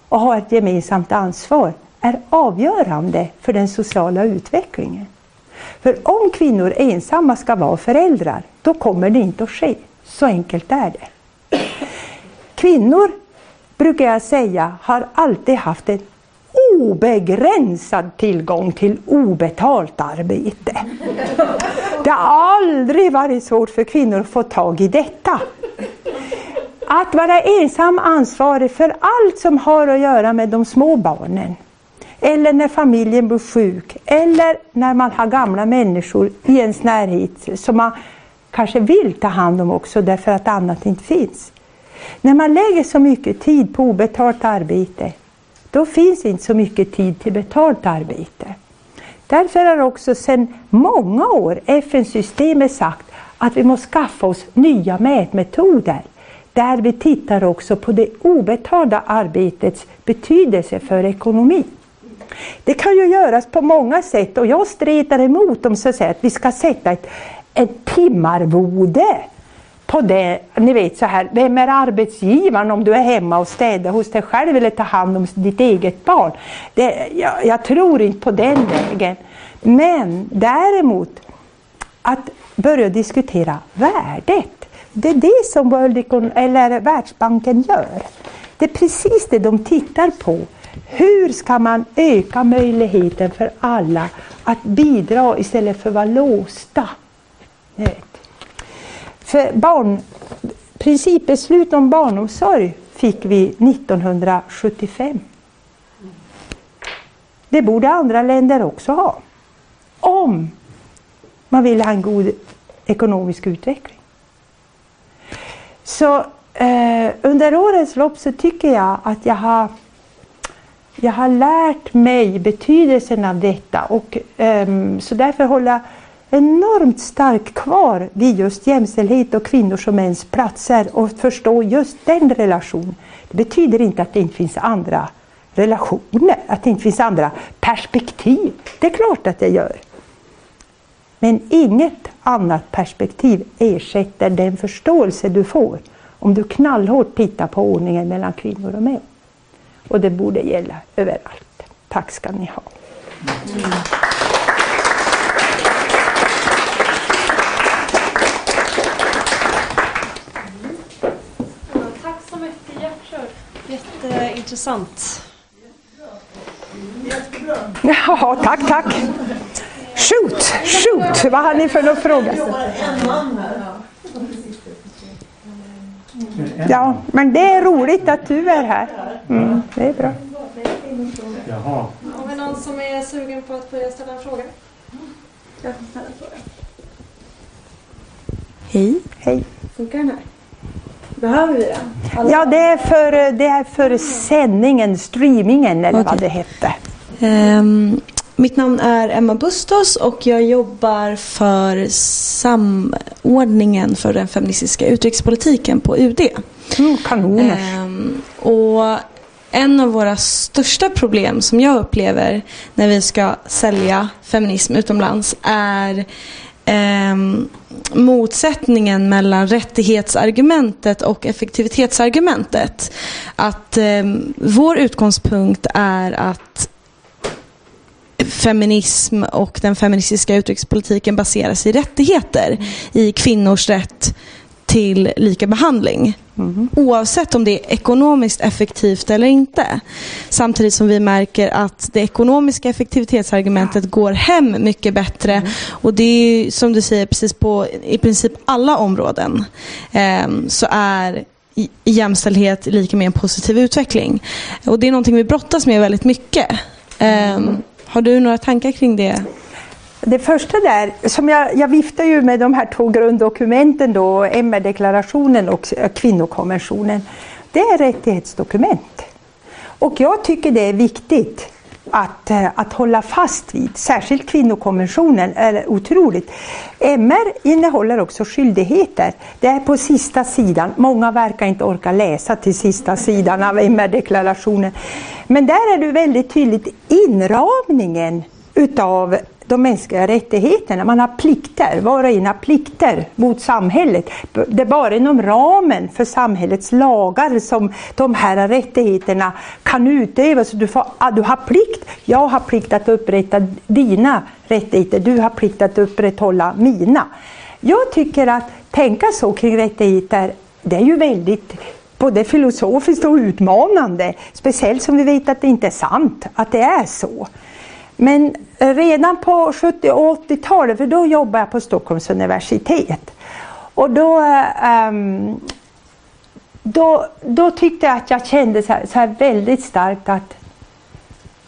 och har ett gemensamt ansvar är avgörande för den sociala utvecklingen. För om kvinnor ensamma ska vara föräldrar, då kommer det inte att ske. Så enkelt är det. Kvinnor, brukar jag säga, har alltid haft en obegränsad tillgång till obetalt arbete. Det har aldrig varit svårt för kvinnor att få tag i detta. Att vara ensam ansvarig för allt som har att göra med de små barnen. Eller när familjen blir sjuk. Eller när man har gamla människor i ens närhet som man kanske vill ta hand om också därför att annat inte finns. När man lägger så mycket tid på obetalt arbete då finns inte så mycket tid till betalt arbete. Därför har också sedan många år FN-systemet sagt att vi måste skaffa oss nya mätmetoder där vi tittar också på det obetalda arbetets betydelse för ekonomin. Det kan ju göras på många sätt och jag stretar emot dem så att, säga, att vi ska sätta ett, ett timarvode på det. Ni vet så här, vem är arbetsgivaren om du är hemma och städar hos dig själv eller tar hand om ditt eget barn? Det, jag, jag tror inte på den vägen. Men däremot att börja diskutera värdet. Det är det som World Econ eller Världsbanken gör. Det är precis det de tittar på. Hur ska man öka möjligheten för alla att bidra istället för att vara låsta? För barn, principbeslut om barnomsorg fick vi 1975. Det borde andra länder också ha. Om man vill ha en god ekonomisk utveckling. Så eh, under årens lopp så tycker jag att jag har, jag har lärt mig betydelsen av detta och um, så därför håller jag enormt starkt kvar vid just jämställdhet och kvinnors och mäns platser och förstå just den relationen. Det betyder inte att det inte finns andra relationer, att det inte finns andra perspektiv. Det är klart att det gör. Men inget annat perspektiv ersätter den förståelse du får om du knallhårt tittar på ordningen mellan kvinnor och män. Och det borde gälla överallt. Tack ska ni ha. Mm. Jätteintressant. Ja, tack, tack. Shoot, shoot. Vad har ni för någon fråga? Ja, men det är roligt att du är här. Mm, det är bra. Jaha. Har vi någon som är sugen på att börja ställa en fråga? Jag kan ställa en fråga. Hej. Hej. Funkar den här? Behöver vi den? Ja, det är, för, det är för sändningen, streamingen eller okay. vad det hette. Um, mitt namn är Emma Bustos och jag jobbar för samordningen för den feministiska utrikespolitiken på UD. Mm, kanoners. Um, och en av våra största problem som jag upplever när vi ska sälja feminism utomlands är eh, motsättningen mellan rättighetsargumentet och effektivitetsargumentet. Att eh, vår utgångspunkt är att feminism och den feministiska utrikespolitiken baseras i rättigheter. I kvinnors rätt till lika behandling. Mm. Oavsett om det är ekonomiskt effektivt eller inte. Samtidigt som vi märker att det ekonomiska effektivitetsargumentet går hem mycket bättre. Mm. Och det är som du säger, precis på i princip alla områden eh, så är jämställdhet lika med en positiv utveckling. Och det är någonting vi brottas med väldigt mycket. Eh, har du några tankar kring det? Det första där, som jag, jag viftar ju med de här två grunddokumenten då, MR-deklarationen och kvinnokonventionen. Det är rättighetsdokument. Och jag tycker det är viktigt att, eh, att hålla fast vid. Särskilt kvinnokonventionen är otroligt. MR innehåller också skyldigheter. Det är på sista sidan. Många verkar inte orka läsa till sista sidan av MR-deklarationen. Men där är det väldigt tydligt inramningen utav de mänskliga rättigheterna. Man har plikter, var och en har plikter mot samhället. Det är bara inom ramen för samhällets lagar som de här rättigheterna kan utövas. Du, får, ah, du har plikt, jag har plikt att upprätta dina rättigheter, du har plikt att upprätthålla mina. Jag tycker att tänka så kring rättigheter, det är ju väldigt både filosofiskt och utmanande. Speciellt som vi vet att det inte är sant, att det är så. Men eh, redan på 70 och 80-talet, för då jobbade jag på Stockholms universitet. Och då, um, då, då tyckte jag att jag kände så här, så här väldigt starkt att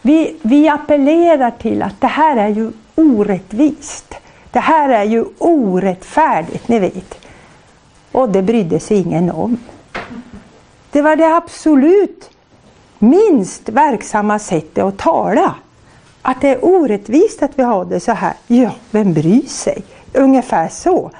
vi, vi appellerar till att det här är ju orättvist. Det här är ju orättfärdigt, ni vet. Och det brydde sig ingen om. Det var det absolut minst verksamma sättet att tala att det är orättvist att vi har det så här. Ja, vem bryr sig? Ungefär så.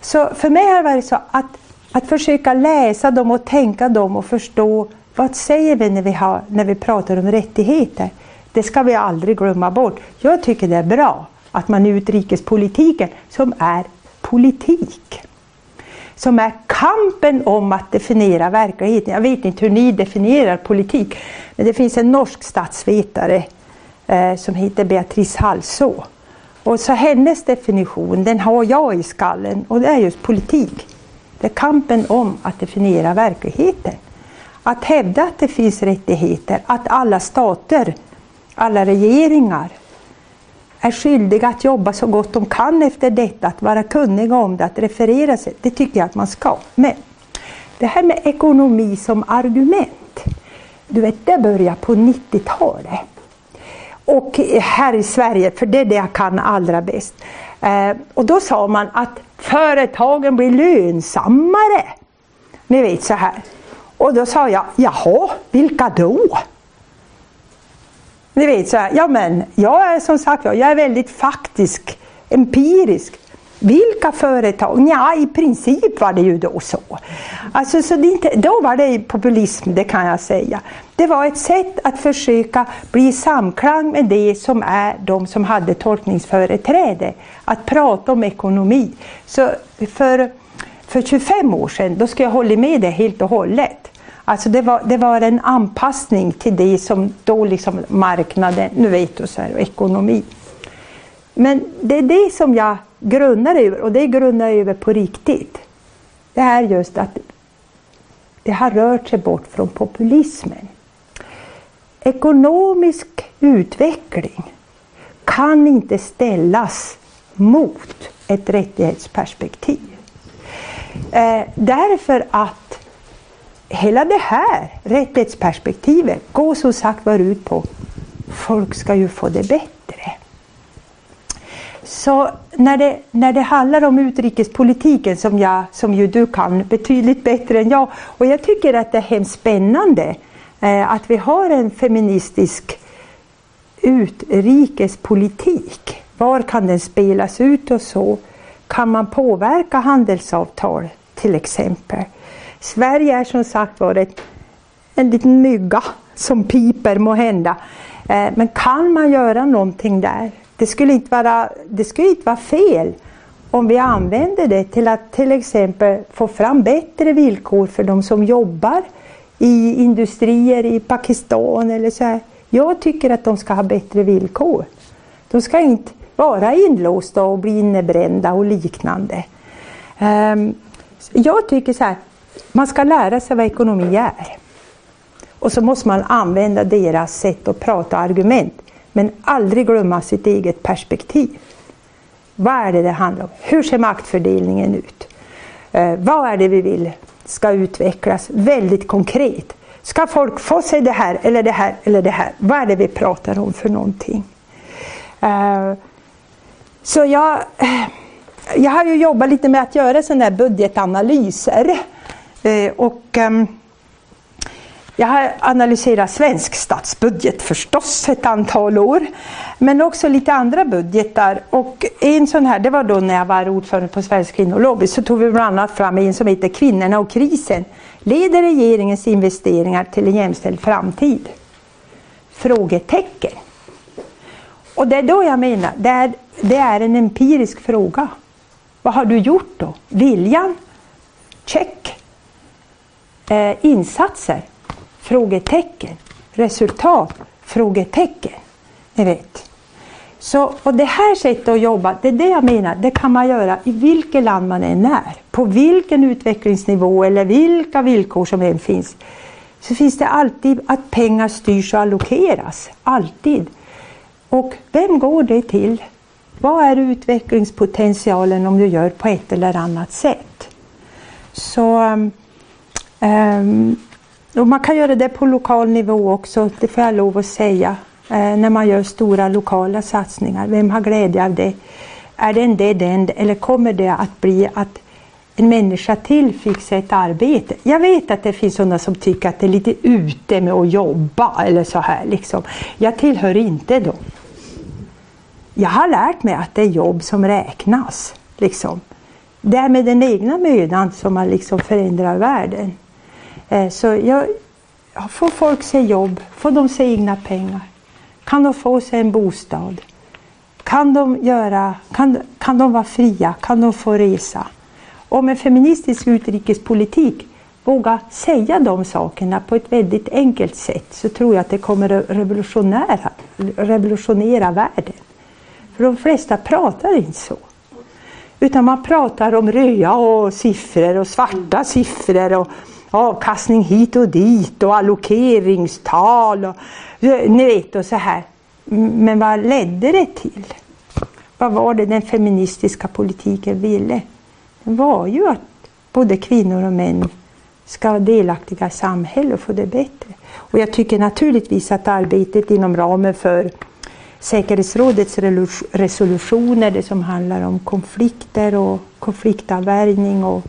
Så för mig har det varit så att, att försöka läsa dem och tänka dem och förstå vad säger vi när vi, har, när vi pratar om rättigheter. Det ska vi aldrig glömma bort. Jag tycker det är bra att man i utrikespolitiken, som är politik, som är kampen om att definiera verkligheten. Jag vet inte hur ni definierar politik, men det finns en norsk statsvetare Eh, som heter Beatrice Halså. Och så hennes definition, den har jag i skallen och det är just politik. Det är kampen om att definiera verkligheten. Att hävda att det finns rättigheter, att alla stater, alla regeringar är skyldiga att jobba så gott de kan efter detta, att vara kunniga om det, att referera sig. Det tycker jag att man ska. Men det här med ekonomi som argument, du vet, det började på 90-talet. Och här i Sverige, för det är det jag kan allra bäst. Eh, och då sa man att företagen blir lönsammare. Ni vet så här. Och då sa jag, jaha, vilka då? Ni vet så här, ja men jag är som sagt jag är väldigt faktisk, empirisk. Vilka företag? Ja, i princip var det ju då så. Alltså, så det inte, då var det populism, det kan jag säga. Det var ett sätt att försöka bli i samklang med det som är de som hade tolkningsföreträde. Att prata om ekonomi. Så för, för 25 år sedan, då skulle jag hålla med det helt och hållet. Alltså det var, det var en anpassning till det som då liksom marknaden, nu vet du, så här, och ekonomi. Men det är det som jag grundar över, och det grundar jag över på riktigt. Det är just att det har rört sig bort från populismen. Ekonomisk utveckling kan inte ställas mot ett rättighetsperspektiv. Eh, därför att hela det här rättighetsperspektivet går som sagt var ut på folk ska ju få det bättre. Så när det, när det handlar om utrikespolitiken som, jag, som ju du kan betydligt bättre än jag och jag tycker att det är hemskt spännande eh, att vi har en feministisk utrikespolitik. Var kan den spelas ut och så? Kan man påverka handelsavtal till exempel? Sverige är som sagt var en liten mygga som piper må hända. Eh, men kan man göra någonting där? Det skulle inte vara, det skulle inte vara fel om vi använder det till att till exempel få fram bättre villkor för de som jobbar i industrier i Pakistan eller så här. Jag tycker att de ska ha bättre villkor. De ska inte vara inlåsta och bli innebrända och liknande. Ehm, jag tycker så här, man ska lära sig vad ekonomi är. Och så måste man använda deras sätt att prata argument. Men aldrig glömma sitt eget perspektiv. Vad är det det handlar om? Hur ser maktfördelningen ut? Eh, vad är det vi vill ska utvecklas väldigt konkret? Ska folk få sig det här eller det här eller det här? Vad är det vi pratar om för någonting? Eh, så jag, eh, jag har ju jobbat lite med att göra sådana här budgetanalyser. Eh, och, ehm, jag har analyserat svensk statsbudget förstås ett antal år. Men också lite andra budgetar. Och en sån här, det var då när jag var ordförande på Svensk kvinnolobby, så tog vi bland annat fram en som heter Kvinnorna och krisen. Leder regeringens investeringar till en jämställd framtid? Frågetecken. Och det är då jag menar, det är, det är en empirisk fråga. Vad har du gjort då? Viljan? Check. Eh, insatser? Frågetecken. Resultat? Frågetecken. Ni vet. Så, och det här sättet att jobba, det är det jag menar, det kan man göra i vilket land man än är. På vilken utvecklingsnivå eller vilka villkor som än finns. Så finns det alltid att pengar styrs och allokeras. Alltid. Och vem går det till? Vad är utvecklingspotentialen om du gör på ett eller annat sätt? Så um, och Man kan göra det på lokal nivå också, det får jag lov att säga. Eh, när man gör stora lokala satsningar. Vem har glädje av det? Är det en dead end eller kommer det att bli att en människa till fick sig ett arbete. Jag vet att det finns sådana som tycker att det är lite ute med att jobba eller så här. Liksom. Jag tillhör inte dem. Jag har lärt mig att det är jobb som räknas. Liksom. Det är med den egna mödan som man liksom förändrar världen. Eh, så jag, får folk se jobb, får de se egna pengar, kan de få sig en bostad, kan de, göra, kan, kan de vara fria, kan de få resa. Och med feministisk utrikespolitik våga säga de sakerna på ett väldigt enkelt sätt så tror jag att det kommer att revolutionera, revolutionera världen. För de flesta pratar inte så. Utan man pratar om röda och siffror och svarta siffror och avkastning hit och dit och allokeringstal och ni vet och så här. Men vad ledde det till? Vad var det den feministiska politiken ville? Det var ju att både kvinnor och män ska vara delaktiga i samhället och få det bättre. Och jag tycker naturligtvis att arbetet inom ramen för säkerhetsrådets resolutioner, det som handlar om konflikter och konfliktavvärjning och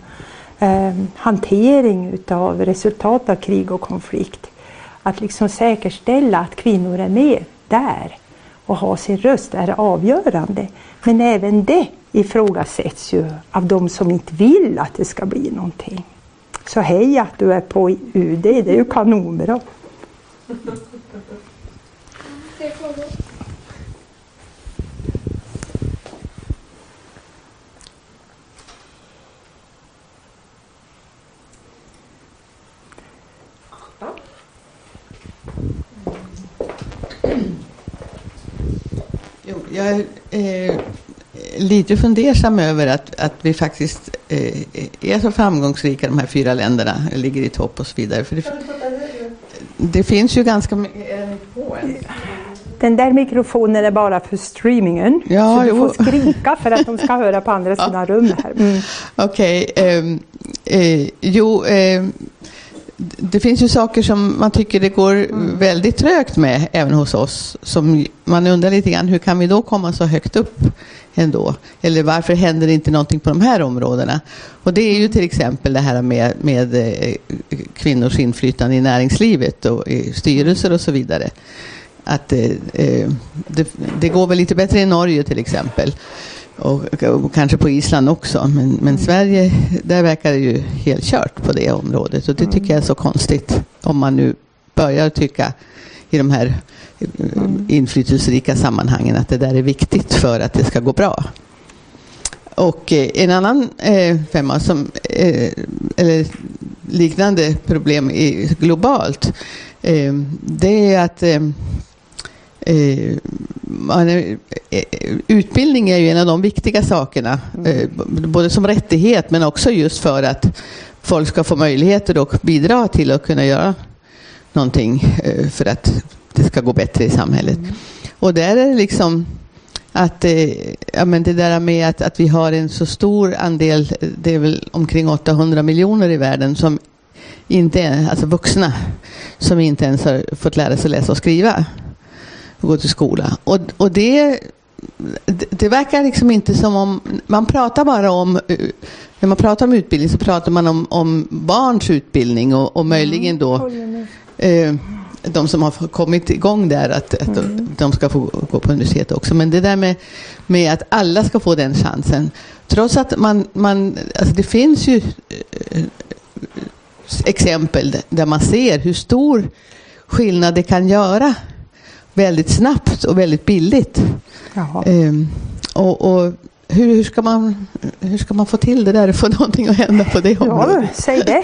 Eh, hantering utav resultat av krig och konflikt. Att liksom säkerställa att kvinnor är med där och har sin röst är avgörande. Men även det ifrågasätts ju av de som inte vill att det ska bli någonting. Så hej att du är på UD, det är ju kanonbra. Jag är eh, lite fundersam över att, att vi faktiskt eh, är så framgångsrika, de här fyra länderna, ligger i topp och så vidare. För det, det finns ju ganska mycket... Den där mikrofonen är bara för streamingen. Ja, så du jo. får skrika för att de ska höra på andra sidan ja. rummet. Mm. Okej. Okay, ehm, eh, jo, eh, det finns ju saker som man tycker det går mm. väldigt trögt med även hos oss. Som man undrar lite grann, hur kan vi då komma så högt upp ändå? Eller varför händer det inte någonting på de här områdena? Och det är ju till exempel det här med, med eh, kvinnors inflytande i näringslivet och i styrelser och så vidare. Att eh, eh det, det går väl lite bättre i Norge till exempel. Och, och, kanske på Island också. Men, men mm. Sverige, där verkar det ju helt kört på det området. Och det tycker jag är så konstigt. Om man nu börjar tycka i de här mm. inflytelserika sammanhangen att det där är viktigt för att det ska gå bra. Och eh, en annan eh, femma som, eh, eller liknande problem i, globalt, eh, det är att utbildning är ju en av de viktiga sakerna, eh, både som rättighet men också just för att folk ska få möjligheter att bidra till att kunna göra någonting eh, för att det ska gå bättre i samhället. Och där är det liksom att eh, ja, men det där med att, att vi har en så stor andel, det är väl omkring 800 miljoner i världen som inte är, alltså vuxna, som inte ens har fått lära sig läsa och skriva och gå till skola. Och, och det, det, det verkar liksom inte som om, man pratar bara om, eh, när man pratar om utbildning så pratar man om, om barns utbildning och, och möjligen då eh, de som har kommit igång där, att, att Mm. de ska få gå på universitet också. Men det där med, med att alla ska få den chansen. Trots att man, man alltså det finns ju eh, exempel där man ser hur stor skillnad det kan göra väldigt snabbt och väldigt billigt. Ehm, och, och hur, hur, ska man, hur ska man få till det där, få någonting att hända på det Ja, området? säg det.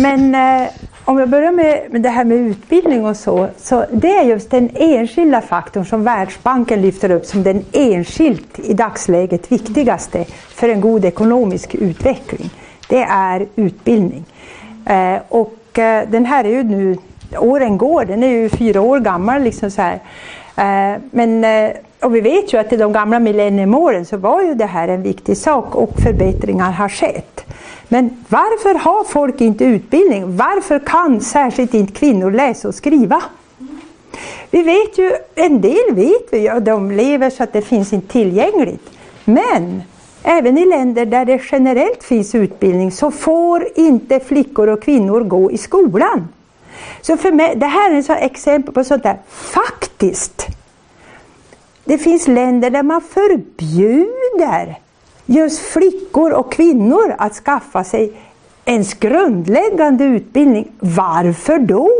Men eh, om jag börjar med, med det här med utbildning och så, så det är just den enskilda faktorn som Världsbanken lyfter upp som den enskilt i dagsläget viktigaste för en god ekonomisk utveckling. Det är utbildning. Eh, och eh, den här är ju nu, åren går, den är ju fyra år gammal liksom så här. Eh, men eh, och vi vet ju att i de gamla millenniemålen så var ju det här en viktig sak och förbättringar har skett. Men varför har folk inte utbildning? Varför kan särskilt inte kvinnor läsa och skriva? Vi vet ju, en del vet vi ju, och de lever så att det finns inte tillgängligt. Men även i länder där det generellt finns utbildning så får inte flickor och kvinnor gå i skolan. Så för mig, det här är ett exempel på sånt där faktiskt det finns länder där man förbjuder just flickor och kvinnor att skaffa sig ens grundläggande utbildning. Varför då?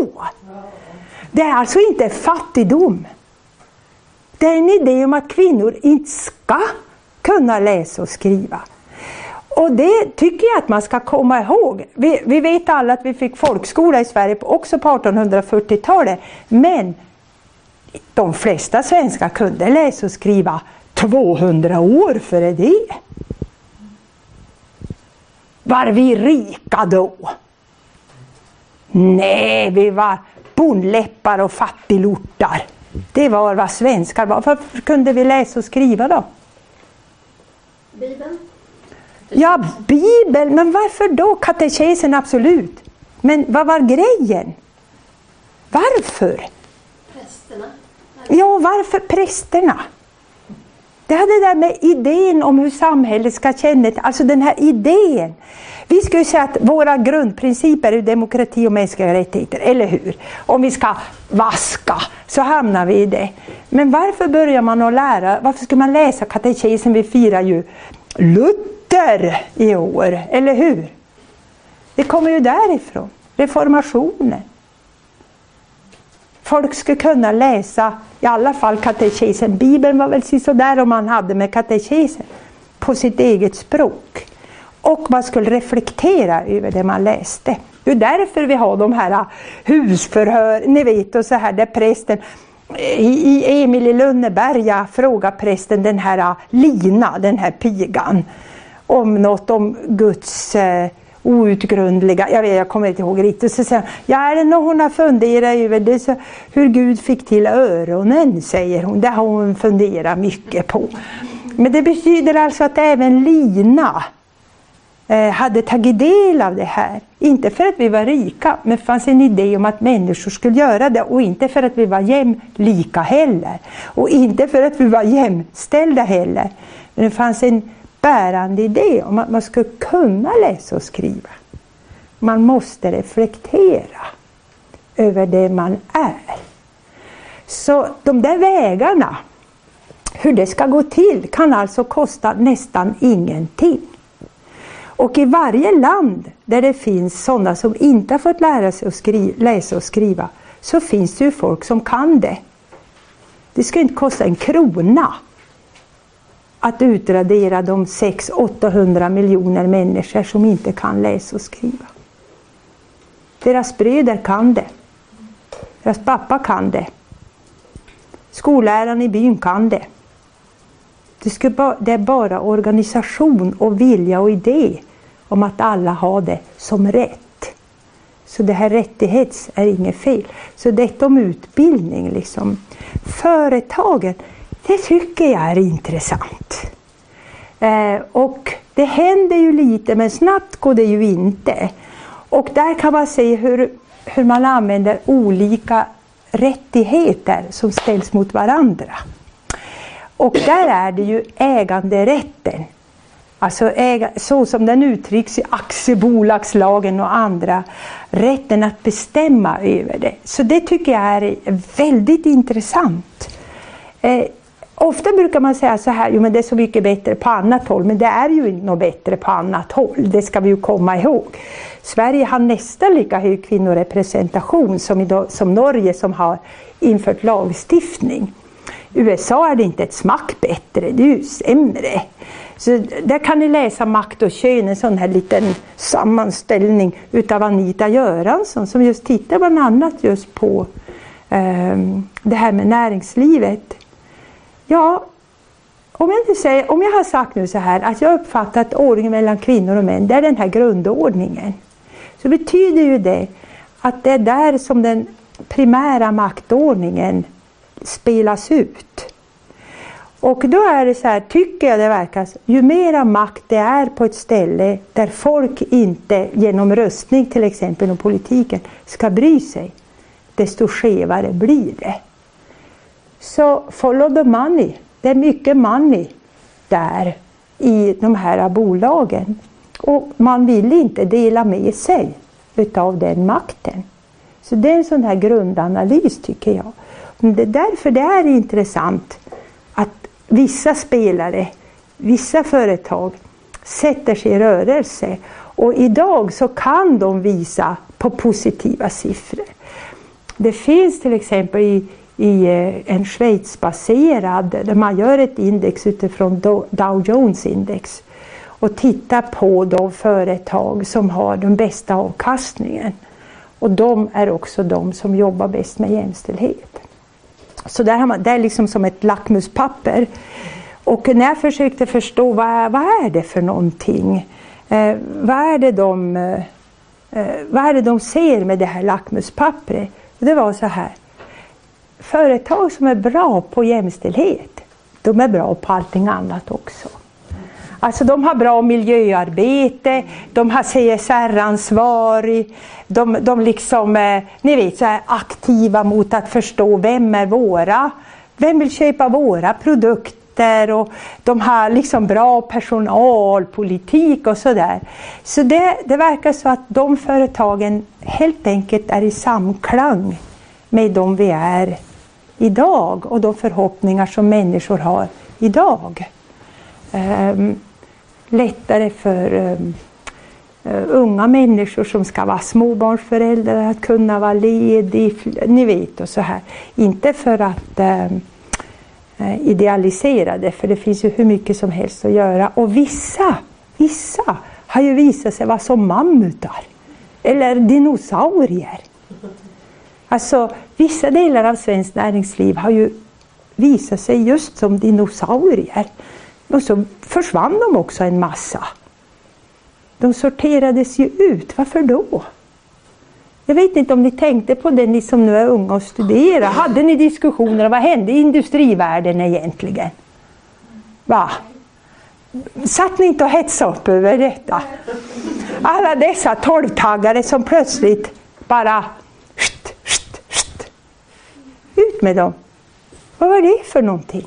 Det är alltså inte fattigdom. Det är en idé om att kvinnor inte ska kunna läsa och skriva. Och det tycker jag att man ska komma ihåg. Vi, vi vet alla att vi fick folkskola i Sverige också på 1840-talet. Men de flesta svenskar kunde läsa och skriva 200 år före det. Var vi rika då? Nej, vi var bondläppar och fattiglortar. Det var vad svenskar var. Varför kunde vi läsa och skriva då? Bibeln? Ja, Bibeln, men varför då? Katekesen absolut. Men vad var grejen? Varför? Prästerna? Ja, varför prästerna? Det hade det där med idén om hur samhället ska känna alltså den här idén. Vi skulle säga att våra grundprinciper är demokrati och mänskliga rättigheter, eller hur? Om vi ska vaska så hamnar vi i det. Men varför börjar man att lära, varför ska man läsa katekesen? Vi firar ju Luther i år, eller hur? Det kommer ju därifrån, reformationen. Folk skulle kunna läsa i alla fall katekesen. Bibeln var väl sådär om man hade med katekesen på sitt eget språk. Och man skulle reflektera över det man läste. Det är därför vi har de här husförhör, ni vet, och så här där prästen i Emil i Lönneberga frågar prästen den här ah, Lina, den här pigan, om något om Guds eh, outgrundliga, jag, vet, jag kommer inte ihåg riktigt, så säger hon, ja är det något hon har funderat över, det så, hur Gud fick till öronen, säger hon, det har hon funderat mycket på. Men det betyder alltså att även Lina eh, hade tagit del av det här. Inte för att vi var rika, men det fanns en idé om att människor skulle göra det och inte för att vi var jämlika heller. Och inte för att vi var jämställda heller. Men det fanns en bärande idé om att man skulle kunna läsa och skriva. Man måste reflektera över det man är. Så de där vägarna, hur det ska gå till, kan alltså kosta nästan ingenting. Och i varje land där det finns sådana som inte har fått lära sig att skri- läsa och skriva, så finns det ju folk som kan det. Det ska inte kosta en krona att utradera de 600-800 miljoner människor som inte kan läsa och skriva. Deras bröder kan det. Deras pappa kan det. Skolläraren i byn kan det. Det, ba, det är bara organisation och vilja och idé om att alla har det som rätt. Så det här rättighets är inget fel. Så detta om utbildning, liksom. Företagen, det tycker jag är intressant. Eh, och det händer ju lite men snabbt går det ju inte. Och där kan man se hur, hur man använder olika rättigheter som ställs mot varandra. Och där är det ju äganderätten. Alltså äga, så som den uttrycks i aktiebolagslagen och andra. Rätten att bestämma över det. Så det tycker jag är väldigt intressant. Eh, ofta brukar man säga så här, jo men det är så mycket bättre på annat håll. Men det är ju inte något bättre på annat håll. Det ska vi ju komma ihåg. Sverige har nästan lika hög kvinnorepresentation som, idag, som Norge som har infört lagstiftning. USA är det inte ett smack bättre, det är ju sämre. Så där kan ni läsa Makt och kön, en sån här liten sammanställning utav Anita Göransson som just tittar bland annat just på um, det här med näringslivet. Ja, om jag, inte säger, om jag har sagt nu så här att jag uppfattar att ordningen mellan kvinnor och män, det är den här grundordningen. Så betyder ju det att det är där som den primära maktordningen spelas ut. Och då är det så här, tycker jag det verkar, ju mera makt det är på ett ställe där folk inte genom röstning till exempel om politiken ska bry sig, desto skevare blir det. Så follow the money. Det är mycket money där i de här bolagen. Och man vill inte dela med sig utav den makten. Så det är en sån här grundanalys tycker jag. Det är därför det är intressant att vissa spelare, vissa företag sätter sig i rörelse. Och idag så kan de visa på positiva siffror. Det finns till exempel i, i eh, en Schweizbaserad, där man gör ett index utifrån Dow Jones index och tittar på de företag som har den bästa avkastningen. Och de är också de som jobbar bäst med jämställdhet. Så där har man, det är liksom som ett lackmuspapper. Och när jag försökte förstå vad, vad är det för någonting? Eh, vad, är det de, eh, eh vad är det de ser med det här lackmuspappret? Det var så här. Företag som är bra på jämställdhet, de är bra på allting annat också. Alltså de har bra miljöarbete, de har CSR-ansvarig, de, de liksom, eh, ni vet, så är aktiva mot att förstå vem är våra, vem vill köpa våra produkter och de har liksom bra personalpolitik och sådär. Så det, det verkar så att de företagen helt enkelt är i samklang med de vi är idag och de förhoppningar som människor har idag. Um, lättare för um, uh, unga människor som ska vara småbarnsföräldrar att kunna vara ledig, ni vet och så här. Inte för att um, idealisera det, för det finns ju hur mycket som helst att göra. Och vissa, vissa har ju visat sig vara som mammutar eller dinosaurier. Alltså, vissa delar av svenskt näringsliv har ju visat sig just som dinosaurier. Och så försvann de också en massa. De sorterades ju ut. Varför då? Jag vet inte om ni tänkte på det, ni som nu är unga och studerar. Hade ni diskussioner? Vad hände i industrivärlden egentligen? Va? Satt ni inte och hetsade upp över detta? Alla dessa tolvtaggare som plötsligt bara... Ut med dem! Vad var det för någonting?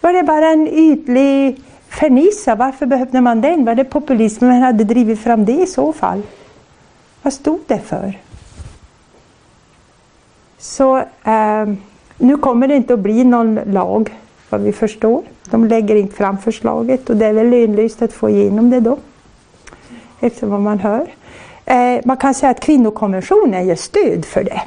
Var det bara en ytlig fernissa? Varför behövde man den? Var det populismen hade drivit fram det i så fall? Vad stod det för? Så eh, nu kommer det inte att bli någon lag, vad vi förstår. De lägger inte fram förslaget och det är väl lönlöst att få igenom det då. Efter vad man hör. Eh, man kan säga att kvinnokonventionen ger stöd för det.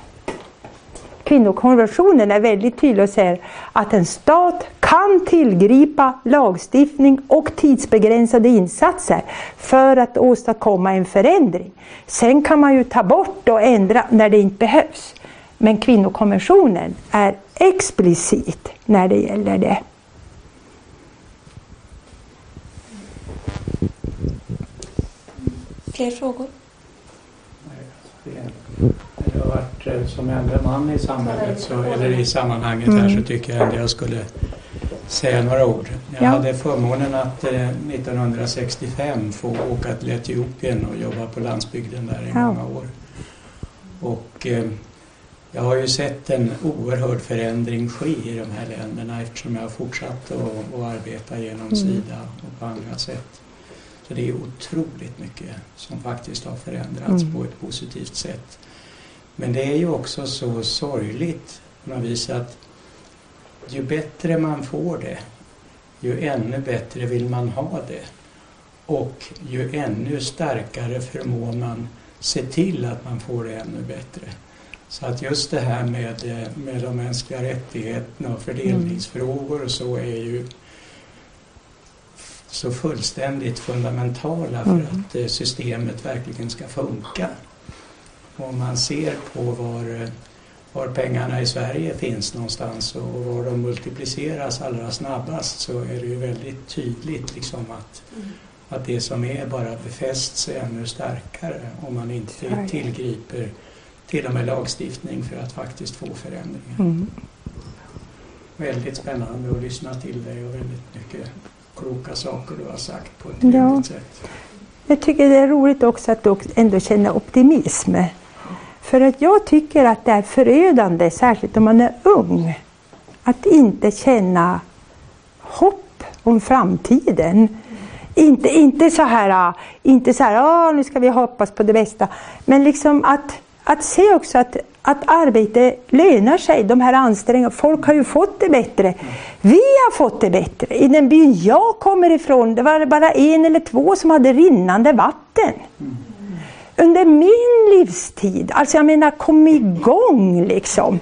Kvinnokonventionen är väldigt tydlig och säger att en stat kan tillgripa lagstiftning och tidsbegränsade insatser för att åstadkomma en förändring. Sen kan man ju ta bort och ändra när det inte behövs. Men kvinnokonventionen är explicit när det gäller det. Fler frågor? Det har varit eh, som enda man i samhället, så, eller i sammanhanget här, så tycker jag att jag skulle säga några ord. Jag Ja. hade förmånen att eh, 1965 få åka till Etiopien och jobba på landsbygden där i Ja. många år. Och eh, jag har ju sett en oerhörd förändring ske i de här länderna eftersom jag har fortsatt att, att arbeta genom Sida och på andra sätt. Så det är otroligt mycket som faktiskt har förändrats Mm. på ett positivt sätt. Men det är ju också så sorgligt på något vis att ju bättre man får det, ju ännu bättre vill man ha det. Och ju ännu starkare förmår man se till att man får det ännu bättre. Så att just det här med, eh, med de mänskliga rättigheterna och fördelningsfrågor och så är ju så fullständigt fundamentala för Mm. att eh, systemet verkligen ska funka. Om man ser på var, eh, var pengarna i Sverige finns någonstans och var de multipliceras allra snabbast så är det ju väldigt tydligt liksom att, att det som är bara befästs ännu starkare om man inte tillgriper till och med lagstiftning för att faktiskt få förändringar. Mm. Väldigt spännande att lyssna till dig och väldigt mycket kloka saker du har sagt på ett Ja. trevligt sätt. Jag tycker det är roligt också att du ändå känner optimism. För att jag tycker att det är förödande, särskilt om man är ung, att inte känna hopp om framtiden. Inte, inte så här, ah, inte så här ah, nu ska vi hoppas på det bästa. Men liksom att, att se också att, att arbete lönar sig, de här ansträngningarna. Folk har ju fått det bättre. Vi har fått det bättre. I den byn jag kommer ifrån, det var bara en eller två som hade rinnande vatten. Mm. Under min livstid, alltså jag menar kom igång liksom.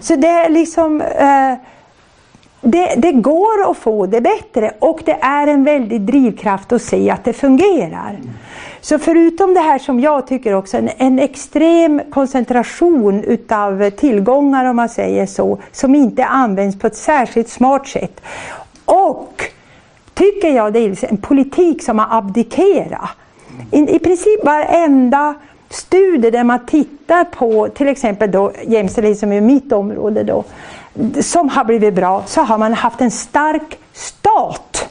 Så det är liksom eh, det, det går att få det bättre och det är en väldig drivkraft att se att det fungerar. Så förutom det här som jag tycker också, en, en extrem koncentration utav tillgångar om man säger så, som inte används på ett särskilt smart sätt. Och tycker jag det är en politik som har abdikerat. I, I princip varenda studie där man tittar på till exempel då jämställdhet som är mitt område då, som har blivit bra, så har man haft en stark stat.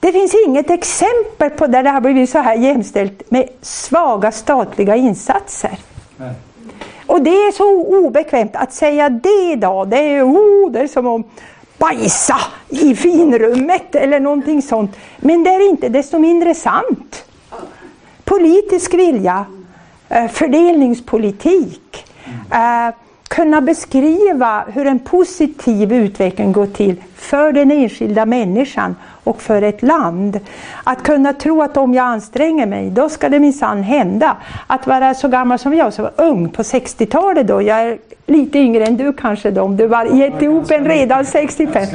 Det finns inget exempel på där det har blivit så här jämställt med svaga statliga insatser. Nej. Och det är så obekvämt att säga det idag. Det är, oh, det är som att bajsa i finrummet eller någonting sånt. Men det är inte desto mindre sant. Politisk vilja, eh, fördelningspolitik, eh, kunna beskriva hur en positiv utveckling går till för den enskilda människan och för ett land. Att kunna tro att om jag anstränger mig, då ska det minsann hända. Att vara så gammal som jag, så var ung på 60-talet då, jag är lite yngre än du kanske då, om du var i Etiopien redan 65.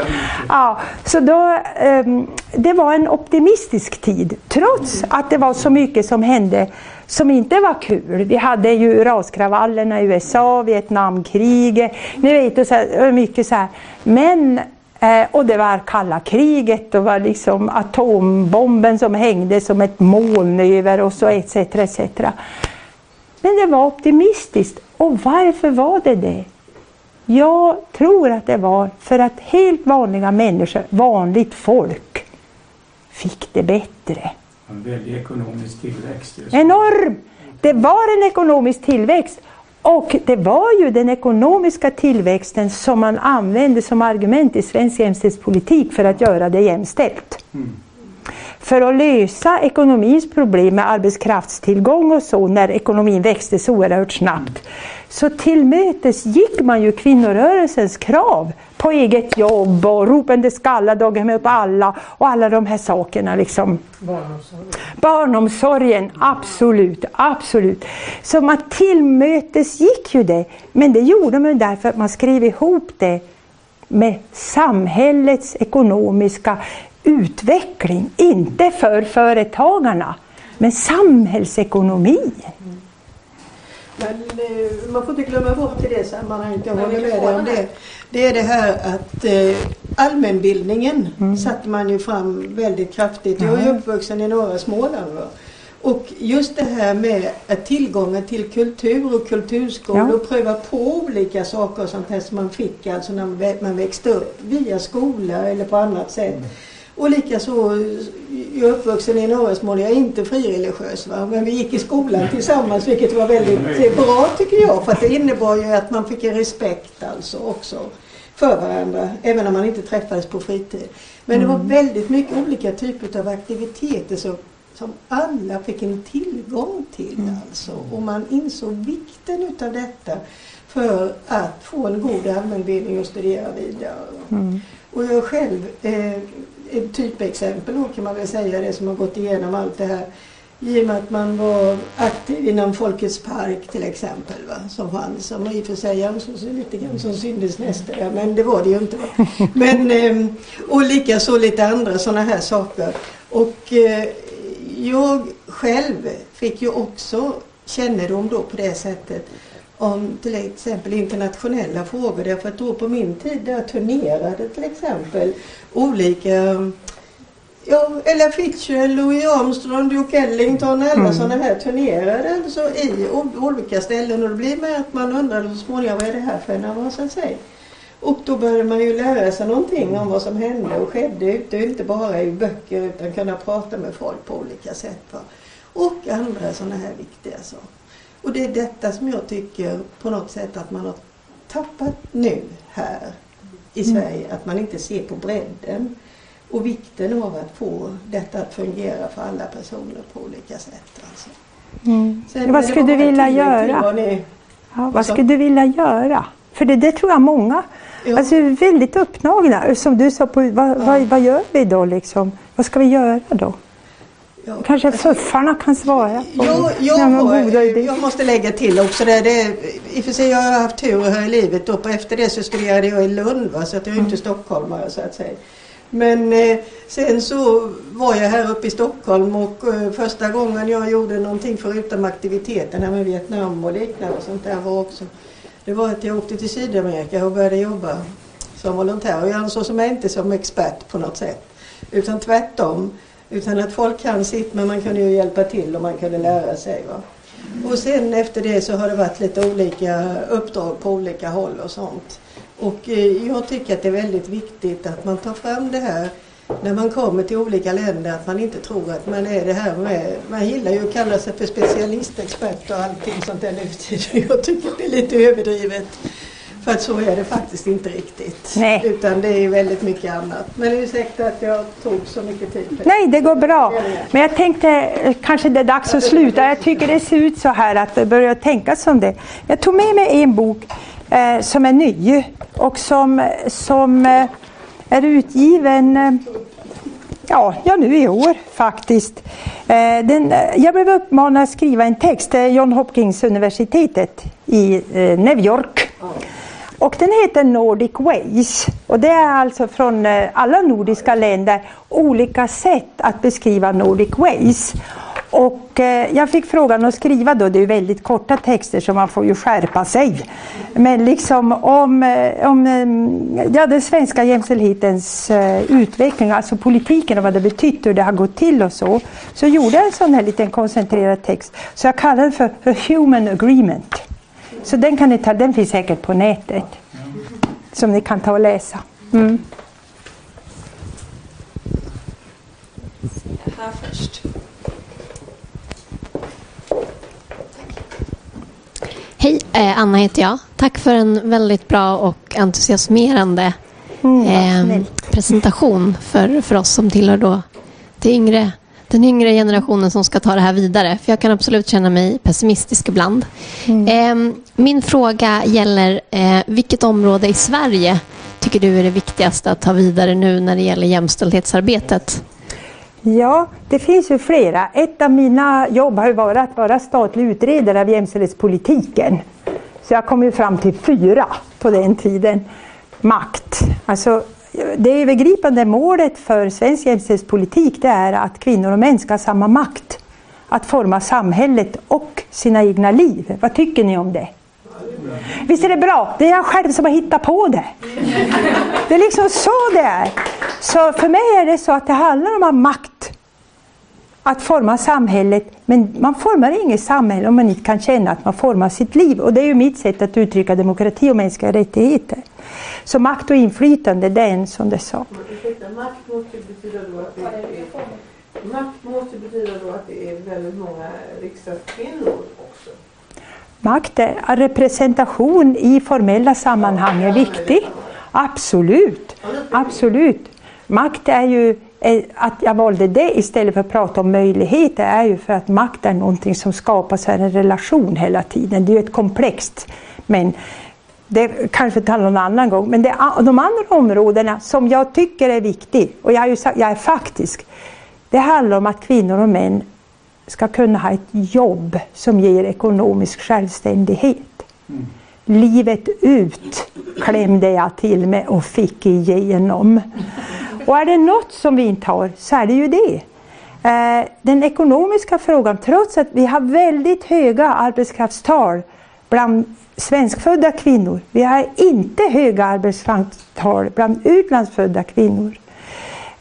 Ja, så då, ehm, det var en optimistisk tid, trots att det var så mycket som hände som inte var kul. Vi hade ju raskravallerna i USA, Vietnamkriget, ni vet, och så här, mycket så här. Men Eh, och det var kalla kriget, det var liksom atombomben som hängde som ett moln över oss och så etc. etc. Men det var optimistiskt. Och varför var det det? Jag tror att det var för att helt vanliga människor, vanligt folk, fick det bättre. En väldig ekonomisk tillväxt. just. Enorm! Det var en ekonomisk tillväxt. Och det var ju den ekonomiska tillväxten som man använde som argument i svensk jämställdhetspolitik för att göra det jämställt. För att lösa ekonomins problem med arbetskraftstillgång och så när ekonomin växte så oerhört snabbt. Så tillmötes gick man ju kvinnorörelsens krav på eget jobb och ropande skalla, daghem åt alla och alla de här sakerna. Liksom. Barnomsorgen, absolut, absolut. Så man tillmötesgick ju det. Men det gjorde man därför att man skrev ihop det med samhällets ekonomiska utveckling. Inte för företagarna, men samhällsekonomin. Men eh, man får inte glömma bort i det sammanhanget, jag håller med dig om det. Det är det här att eh, allmänbildningen Mm. satte man ju fram väldigt kraftigt. Jag är uppvuxen i norra Småland. Va? Och just det här med att tillgången till kultur och kulturskolor Ja. och pröva på olika saker och sånt här som man fick alltså när man vä- man växte upp via skola eller på annat sätt. Och likaså, jag är uppvuxen i norra Småland, jag är inte frireligiös va? men vi gick i skolan tillsammans vilket var väldigt eh, bra tycker jag för att det innebar ju att man fick en respekt alltså också för varandra även om man inte träffades på fritid. Men det var väldigt mycket olika typer av aktiviteter som, som alla fick en tillgång till alltså och man insåg vikten utav detta för att få en god allmänbildning och studera vidare. Mm. Och jag själv, eh, ett typexempel då kan man väl säga det som har gått igenom allt det här. I och med att man var aktiv inom Folkets park till exempel va, som fanns. Som i och för sig ansågs lite grann som syndens nästa, ja, men det var det ju inte. Va? Men, ehm, och likaså lite andra sådana här saker. Och eh, jag själv fick ju också kännedom då på det sättet om till exempel internationella frågor. Därför att då på min tid där turnerade till exempel olika Ja, Ella Fitzgerald, Louis Armstrong, Duke Ellington, alla Mm. sådana här turnerade alltså i olika ställen och det blir med att man undrade så småningom vad är det här för en avasa sig? Och då började man ju lära sig någonting om vad som hände och skedde ute, inte bara i böcker utan kunna prata med folk på olika sätt. Va? Och andra sådana här viktiga saker. Och det är detta som jag tycker på något sätt att man har tappat nu här i Sverige. Att man inte ser på bredden och vikten av att få detta att fungera för alla personer på olika sätt. Alltså. Mm. Sen Vad skulle du vilja göra? vad ni- Ja, vad skulle du vilja göra? För det, det tror jag många Ja. alltså, är väldigt upptagna. Som du sa, på, vad, vad, vad gör vi då? Liksom? Vad ska vi göra då? Kanske fuffarna kan svara på Jag, jag, har, jag måste lägga till också det. det I och för sig jag har haft tur här i livet och efter det så studerade jag i Lund va, så att jag är inte stockholmare så att säga. Men eh, sen så var jag här uppe i Stockholm och eh, första gången jag gjorde någonting förutom aktiviteterna med Vietnam och liknande och sånt där var också det var att jag åkte till Sydamerika och började jobba som volontär. Och jag ansåg mig inte som expert på något sätt. Utan tvärtom. Utan att folk kan sitt men man kunde ju hjälpa till och man kunde lära sig. Va? Och sen efter det så har det varit lite olika uppdrag på olika håll och sånt. Och eh, jag tycker att det är väldigt viktigt att man tar fram det här när man kommer till olika länder att man inte tror att man är det här med, man gillar ju att kalla sig för specialistexpert och allting sånt där nu för tiden. Jag tycker att det är lite överdrivet. För att så är det faktiskt inte riktigt. Nej. Utan det är väldigt mycket annat. Men ursäkta att jag tog så mycket tid. Nej, det går bra. Men jag tänkte eh, kanske det är dags att sluta. Jag tycker det ser ut så här att det börjar tänkas som det. Jag tog med mig en bok eh, som är ny och som, som eh, är utgiven eh, Ja, ja, nu i år faktiskt. Eh, den, eh, jag blev uppmanad att skriva en text, John Hopkins universitetet i New York. Och den heter Nordic Ways. Och det är alltså från eh, alla nordiska länder olika sätt att beskriva Nordic Ways. Och eh, jag fick frågan att skriva då, det är väldigt korta texter så man får ju skärpa sig. Men liksom om, eh, om eh, ja, den svenska jämställdhetens eh, utveckling, alltså politiken och vad det betytt, hur det har gått till och så. Så gjorde jag en sån här liten koncentrerad text. Så jag kallar den för A Human Agreement. Så den kan ni ta, den finns säkert på nätet. Som ni kan ta och läsa. Mm. Här först. Hej, eh, Anna heter jag. Tack för en väldigt bra och entusiasmerande Mm, eh, presentation för, för oss som tillhör då det yngre, den yngre generationen som ska ta det här vidare. För jag kan absolut känna mig pessimistisk ibland. Eh, min fråga gäller eh, vilket område i Sverige tycker du är det viktigaste att ta vidare nu när det gäller jämställdhetsarbetet? Ja, det finns ju flera. Ett av mina jobb har ju varit att vara statlig utredare av jämställdhetspolitiken. Så jag kom ju fram till fyra på den tiden. Makt. Alltså, det övergripande målet för svensk jämställdhetspolitik det är att kvinnor och män ska ha samma makt. att forma samhället och sina egna liv. Vad tycker ni om det? Visst är det bra? Det är jag själv som har hittat på det. Det är liksom så det är. Så för mig är det så att det handlar om att ha makt att forma samhället. Men man formar inget samhälle om man inte kan känna att man formar sitt liv. Och det är ju mitt sätt att uttrycka demokrati och mänskliga rättigheter. Så makt och inflytande, det är en sån där sak. Makt måste betyda då att det är, makt måste betyda då att det är väldigt många riksdagskvinnor Makt representation i formella sammanhang är viktig. Absolut. Absolut. Makt är ju eh, att jag valde det istället för att prata om möjligheter är ju för att makt är någonting som skapas här en relation hela tiden. Det är ju ett komplext. Men det kanske tar någon annan gång. Men det, de andra områdena som jag tycker är viktiga, och jag, är ju, jag är faktisk, det handlar om att kvinnor och män ska kunna ha ett jobb som ger ekonomisk självständighet. Mm. Livet ut klämde jag till med och fick igenom. Och är det något som vi inte har så är det ju det. Eh, den ekonomiska frågan, trots att vi har väldigt höga arbetskraftstal bland svenskfödda kvinnor. Vi har inte höga arbetskraftstal bland utlandsfödda kvinnor.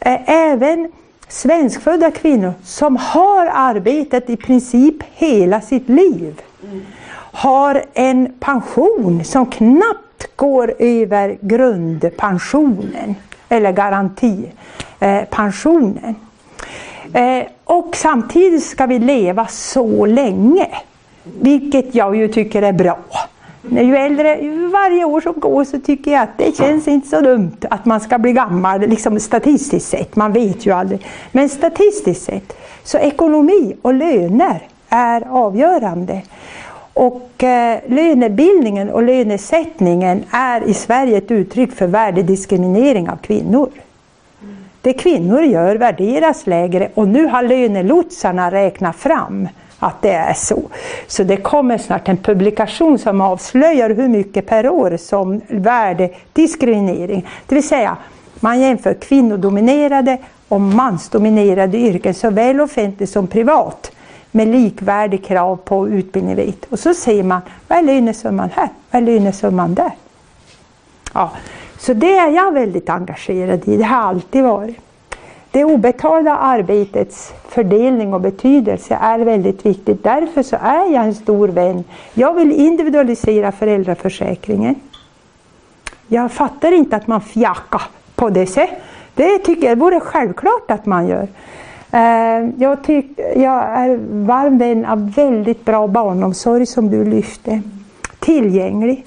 Eh, även svenskfödda kvinnor som har arbetat i princip hela sitt liv har en pension som knappt går över grundpensionen eller garantipensionen. Eh, och samtidigt ska vi leva så länge, vilket jag ju tycker är bra. Ju äldre, varje år som går så tycker jag att det känns inte så dumt att man ska bli gammal, liksom statistiskt sett. Man vet ju aldrig. Men statistiskt sett, så ekonomi och löner är avgörande. Och eh, lönebildningen och lönesättningen är i Sverige ett uttryck för värdediskriminering av kvinnor. Det kvinnor gör värderas lägre och nu har lönelotsarna räknat fram att det är så. Så det kommer snart en publikation som avslöjar hur mycket per år som värdediskriminering, det vill säga man jämför kvinnodominerade och mansdominerade yrken såväl offentligt som privat med likvärdig krav på utbildning. Och så säger man, vad är lönesumman här? Vad är lönesumman där? Ja, så det är jag väldigt engagerad i, det har alltid varit. Det obetalda arbetets fördelning och betydelse är väldigt viktigt. Därför så är jag en stor vän. Jag vill individualisera föräldraförsäkringen. Jag fattar inte att man fjackar på det sättet. Det tycker jag vore självklart att man gör. Eh, jag, tyck, jag är varm vän av väldigt bra barnomsorg som du lyfte. Tillgänglig.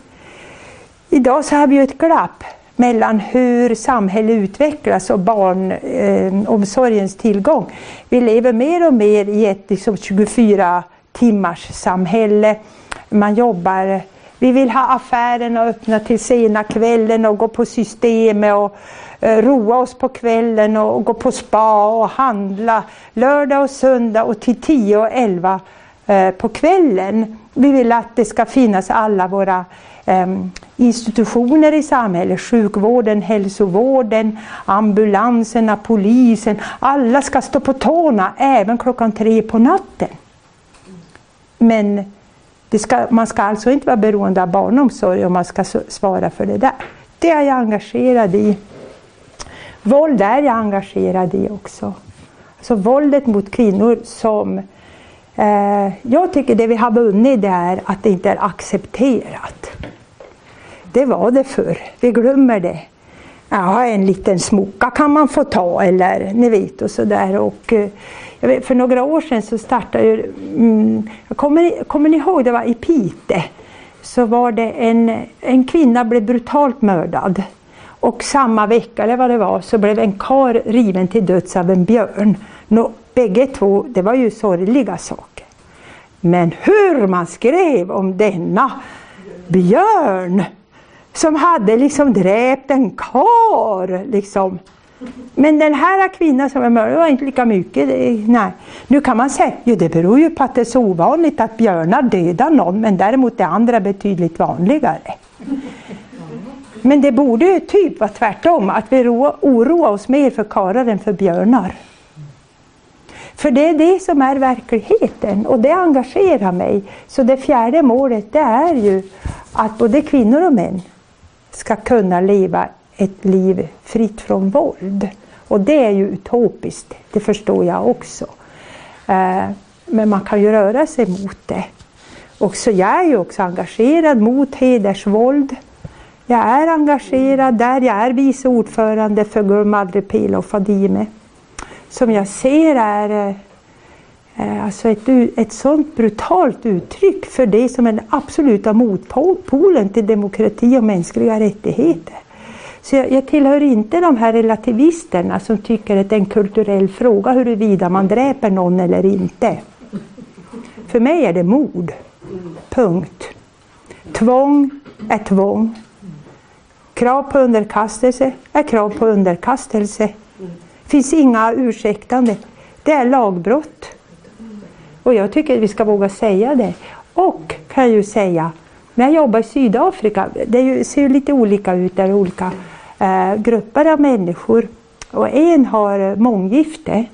Idag så har vi ju ett glapp mellan hur samhället utvecklas och barnomsorgens eh, tillgång. Vi lever mer och mer i ett liksom, 24 timmars samhälle. Man jobbar vi vill ha affärerna öppna till sena kvällen och gå på systemet och eh, roa oss på kvällen och gå på spa och handla lördag och söndag och till 10 och 11 eh, på kvällen. Vi vill att det ska finnas alla våra Ehm, institutioner i samhället, sjukvården, hälsovården, ambulanserna, polisen. Alla ska stå på tårna även klockan tre på natten. Men Ska, man ska alltså inte vara beroende av barnomsorg om man ska svara för det där. Det är jag engagerad i. Våld är jag engagerad i också. Alltså våldet mot kvinnor som... Eh, jag tycker det vi har vunnit det är att det inte är accepterat. Det var det förr. Vi glömmer det. Ja, en liten smoka kan man få ta eller ni vet och sådär. Och, eh, vet, för några år sedan så startade ju, mm, kommer, kommer ni ihåg, det var i Pite. Så var det en, en kvinna blev brutalt mördad. Och samma vecka, eller vad det var, så blev en kar riven till döds av en björn. Något bägge två, det var ju sorgliga saker. Men hur man skrev om denna björn som hade liksom dräpt en kar. Liksom. Men den här kvinnan som är mördad var inte lika mycket. Nej. Nu kan man säga att det beror ju på att det är så ovanligt att björnar dödar någon men däremot är andra betydligt vanligare. Men det borde ju typ vara tvärtom, att vi oroar oss mer för karlar än för björnar. För det är det som är verkligheten och det engagerar mig. Så det fjärde målet det är ju att både kvinnor och män ska kunna leva ett liv fritt från våld. Och det är ju utopiskt, det förstår jag också. Eh, men man kan ju röra sig mot det. Och så jag är ju också engagerad mot hedersvåld. Jag är engagerad där, jag är vice ordförande för Gurmadri Pela och Fadime. Som jag ser är eh, eh, alltså ett, ett sånt brutalt uttryck för det som är den absoluta motpolen till demokrati och mänskliga rättigheter. Så jag, jag tillhör inte de här relativisterna som tycker att det är en kulturell fråga huruvida man dräper någon eller inte. För mig är det mord. Punkt. Tvång är tvång. Krav på underkastelse är krav på underkastelse. Det finns inga ursäktande. Det är lagbrott. Och jag tycker att vi ska våga säga det. Och kan jag ju säga, när jag jobbar i Sydafrika, det ser ju lite olika ut där, olika eh, grupper av människor. Och en har eh, månggifte.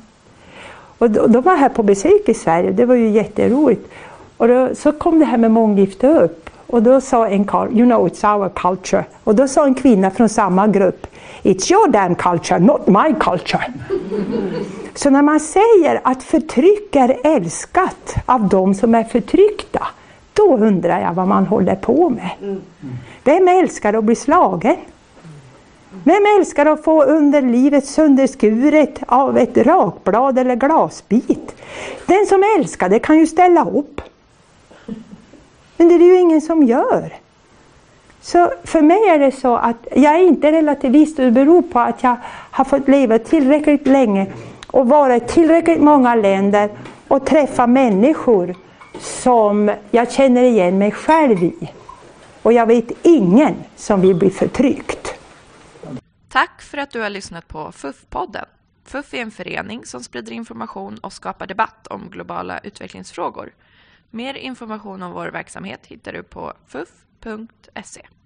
Och de var här på besök i Sverige, det var ju jätteroligt. Och då, så kom det här med månggifte upp. Och då sa en karl, you know it's our culture. Och då sa en kvinna från samma grupp, it's your damn culture, not my culture. Så när man säger att förtryck är älskat av de som är förtryckta, då undrar jag vad man håller på med. Vem älskar att bli slagen? Vem älskar att få underlivet sönderskuret av ett rakblad eller glasbit? Den som älskar det kan ju ställa upp. Men det är det ju ingen som gör. Så för mig är det så att jag är inte relativist och det beror på att jag har fått leva tillräckligt länge och vara i tillräckligt många länder och träffa människor som jag känner igen mig själv i. Och jag vet ingen som vill bli förtryckt. Tack för att du har lyssnat på FUF-podden. FUF är en förening som sprider information och skapar debatt om globala utvecklingsfrågor. Mer information om vår verksamhet hittar du på fuf.se. www.sverigeradio.se.